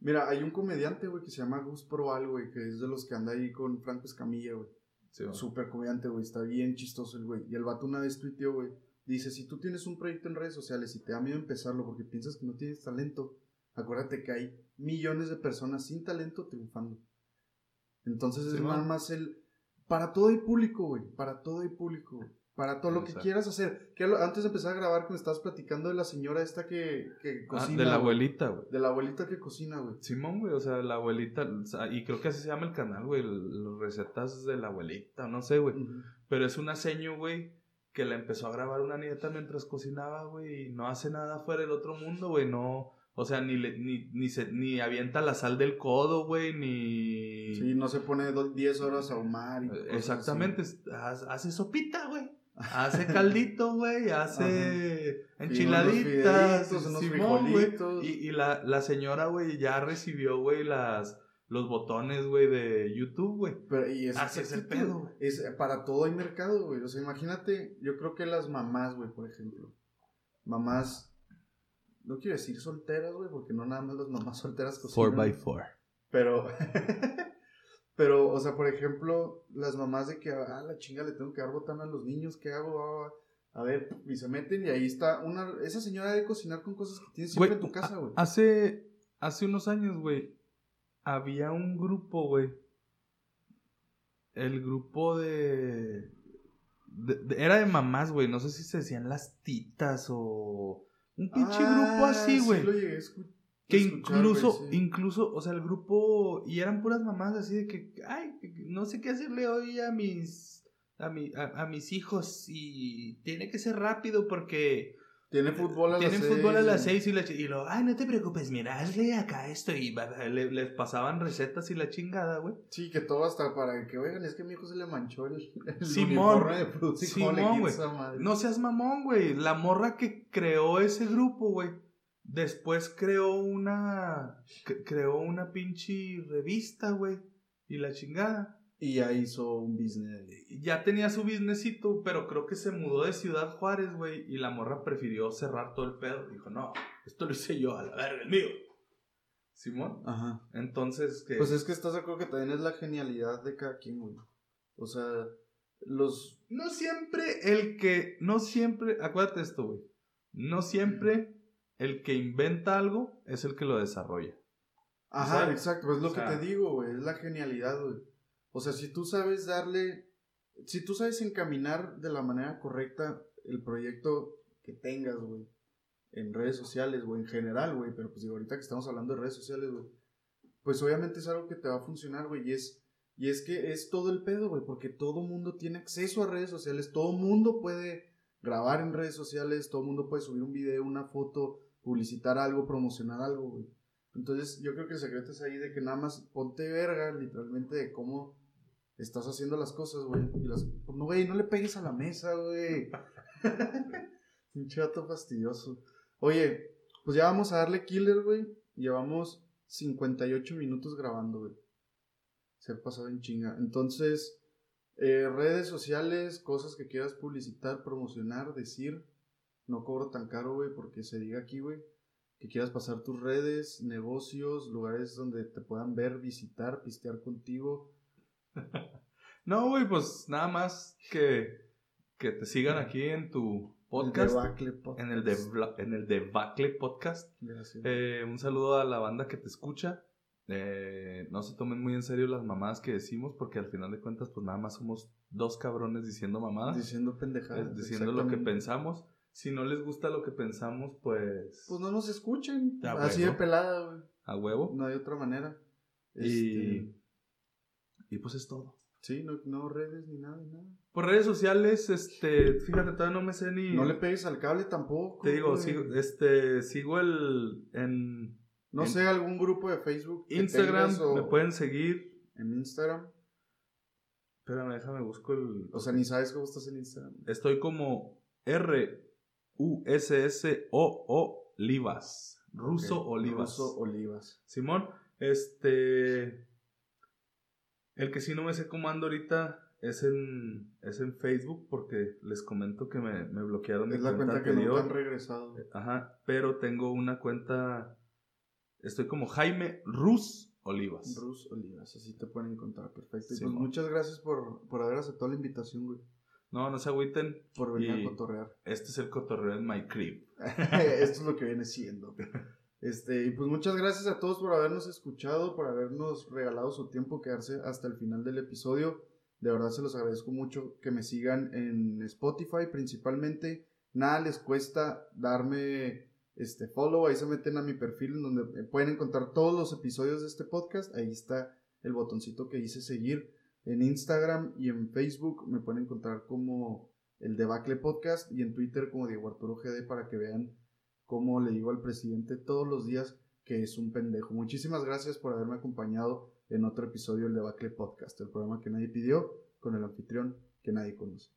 Mira, hay un comediante, güey, que se llama Gus Proal, güey, que es de los que anda ahí con Franco Escamilla, güey. Sí. Súper comediante, güey, está bien chistoso el güey. Y el vato una vez tuiteó, güey, dice, si tú tienes un proyecto en redes sociales y te da miedo empezarlo porque piensas que no tienes talento, acuérdate que hay millones de personas sin talento triunfando. Entonces Sí, es más el... Para todo hay público, güey, para todo hay público, güey. Para todo lo que quieras hacer. Que antes de empezar a grabar, que me estabas platicando de la señora esta que, que Ah, cocina. de la abuelita, güey. De la abuelita que cocina, güey. Simón, güey, o sea, la abuelita, y creo que así se llama el canal, güey, las recetas de la abuelita, no sé, güey. Pero es una seño, güey, que la empezó a grabar una nieta mientras cocinaba, güey, y no hace nada fuera del otro mundo, güey, no, o sea, ni, le, ni, ni, se, ni avienta la sal del codo, güey, ni... Sí, no se pone do- 10 horas a ahumar. Y cosas así. Exactamente, hace sopita, güey. Hace caldito, güey, (laughs) hace Ajá. enchiladitas, unos Simón, frijolitos. Y, y la, la señora, güey, ya recibió, güey, las los botones, güey, de YouTube, güey. Pero, y es, Así es el pedo, güey. Es, para todo hay mercado, güey. O sea, imagínate, yo creo que las mamás, güey, por ejemplo. Mamás, no quiero decir solteras, güey, porque no nada más las mamás (laughs) solteras cocinan. 4x4. Pero, (laughs) pero, o sea, por ejemplo, las mamás de que, ah, la chinga, le tengo que dar botana a los niños, ¿qué hago? Ah, a ver, y se meten y ahí está una, esa señora de cocinar con cosas que tienes siempre en tu casa, güey. Hace, hace unos años, güey, había un grupo, güey. El grupo de, de- de- Era de mamás, güey. No sé si se decían las titas o... Un pinche grupo Ah, así, sí güey. lo llegué a escu- Que escuchar, incluso, sí. incluso, o sea, el grupo, y eran puras mamás así de que, ay, no sé qué hacerle hoy a mis, a, mi, a, a mis hijos y tiene que ser rápido porque Tiene fútbol a tienen las fútbol a seis, las y- seis y, la, y lo, ay, no te preocupes, mira, hazle acá esto y le- les pasaban recetas y la chingada, güey. Sí, que todo hasta para que, oigan, es que a mi hijo se le manchó el, el Simón. de Fruity, ¿cómo le Simón, güey. No seas mamón, güey. La morra que creó ese grupo, güey. Después creó una. cre- creó una pinche revista, güey. Y la chingada. Y ya hizo un business. Ya tenía su businessito, pero creo que se mudó de Ciudad Juárez, güey. Y la morra prefirió cerrar todo el pedo. Dijo, no, esto lo hice yo, a la verga, el mío. Simón. Ajá. Entonces, que. Pues es que estás de acuerdo que también es la genialidad de cada quien, güey. O sea, los... No siempre el que. No siempre. Acuérdate esto, güey. No siempre el que inventa algo es el que lo desarrolla. Ajá, exacto, pues es lo o que te digo, güey, es la genialidad, güey. O sea, si tú sabes darle, si tú sabes encaminar de la manera correcta el proyecto que tengas, güey, en redes sociales, güey, en general, güey, pero pues digo, ahorita que estamos hablando de redes sociales, güey, pues obviamente es algo que te va a funcionar, güey, y es, y es que es todo el pedo, güey, porque todo mundo tiene acceso a redes sociales, todo mundo puede grabar en redes sociales, todo mundo puede subir un video, una foto, publicitar algo, promocionar algo, güey. Entonces, yo creo que el secreto es ahí de que nada más ponte verga, literalmente, de cómo estás haciendo las cosas, güey. Y las. No, güey, no le pegues a la mesa, güey. (laughs) Un chato fastidioso. Oye, pues ya vamos a darle killer, güey. Llevamos 58 minutos grabando, güey. Se ha pasado en chinga. Entonces, eh, redes sociales, cosas que quieras publicitar, promocionar, decir. No cobro tan caro, güey, porque se diga aquí, güey que quieras pasar tus redes, negocios, lugares donde te puedan ver, visitar, pistear contigo. (laughs) No, güey, pues nada más que, que te sigan aquí en tu podcast. El Debacle Podcast. En el, de, en el Debacle Podcast. Gracias. Eh, un saludo a la banda que te escucha. Eh, no se tomen muy en serio las mamadas que decimos, porque al final de cuentas, pues nada más somos dos cabrones diciendo mamadas, Diciendo pendejadas. eh, diciendo lo que pensamos. Si no les gusta lo que pensamos, pues, Pues no nos escuchen. Así de pelada, güey. a huevo. No hay otra manera. Y, Este, y pues es todo. Sí, no, no redes ni nada, nada. Por redes sociales, este, fíjate, todavía no me sé ni. No le pegues al cable tampoco. Te digo, sigo, este, sigo el en No en sé, algún grupo de Facebook. Instagram, tengas o me pueden seguir. En Instagram. Espérame, déjame busco el. O sea, ni sabes cómo estás en Instagram. Estoy como R U S S O O Olivas. Ruso Olivas. Ruso Olivas. Simón, este el que sí no me sé cómo ando ahorita es en es en Facebook porque les comento que me, me bloquearon mi Es la cuenta que anterior. no han regresado. Ajá, pero tengo una cuenta Estoy como Jaime Rus Olivas. Rus Olivas, así te pueden encontrar, perfecto. Y pues muchas gracias por, por haber aceptado la invitación, güey. No, no se agüiten. Por venir Y- a cotorrear. Este es el cotorreo en My Crib. (laughs) Esto es lo que viene siendo. (laughs) Este, y pues muchas gracias a todos por habernos escuchado, por habernos regalado su tiempo, quedarse hasta el final del episodio. De verdad se los agradezco mucho que me sigan en Spotify principalmente. Nada les cuesta darme este follow, ahí se meten a mi perfil en donde pueden encontrar todos los episodios de este podcast. Ahí está el botoncito que dice seguir. En Instagram y en Facebook me pueden encontrar como el Debacle Podcast y en Twitter como Diego Arturo GD para que vean cómo le digo al presidente todos los días que es un pendejo. Muchísimas gracias por haberme acompañado en otro episodio del Debacle Podcast, el programa que nadie pidió con el anfitrión que nadie conoce.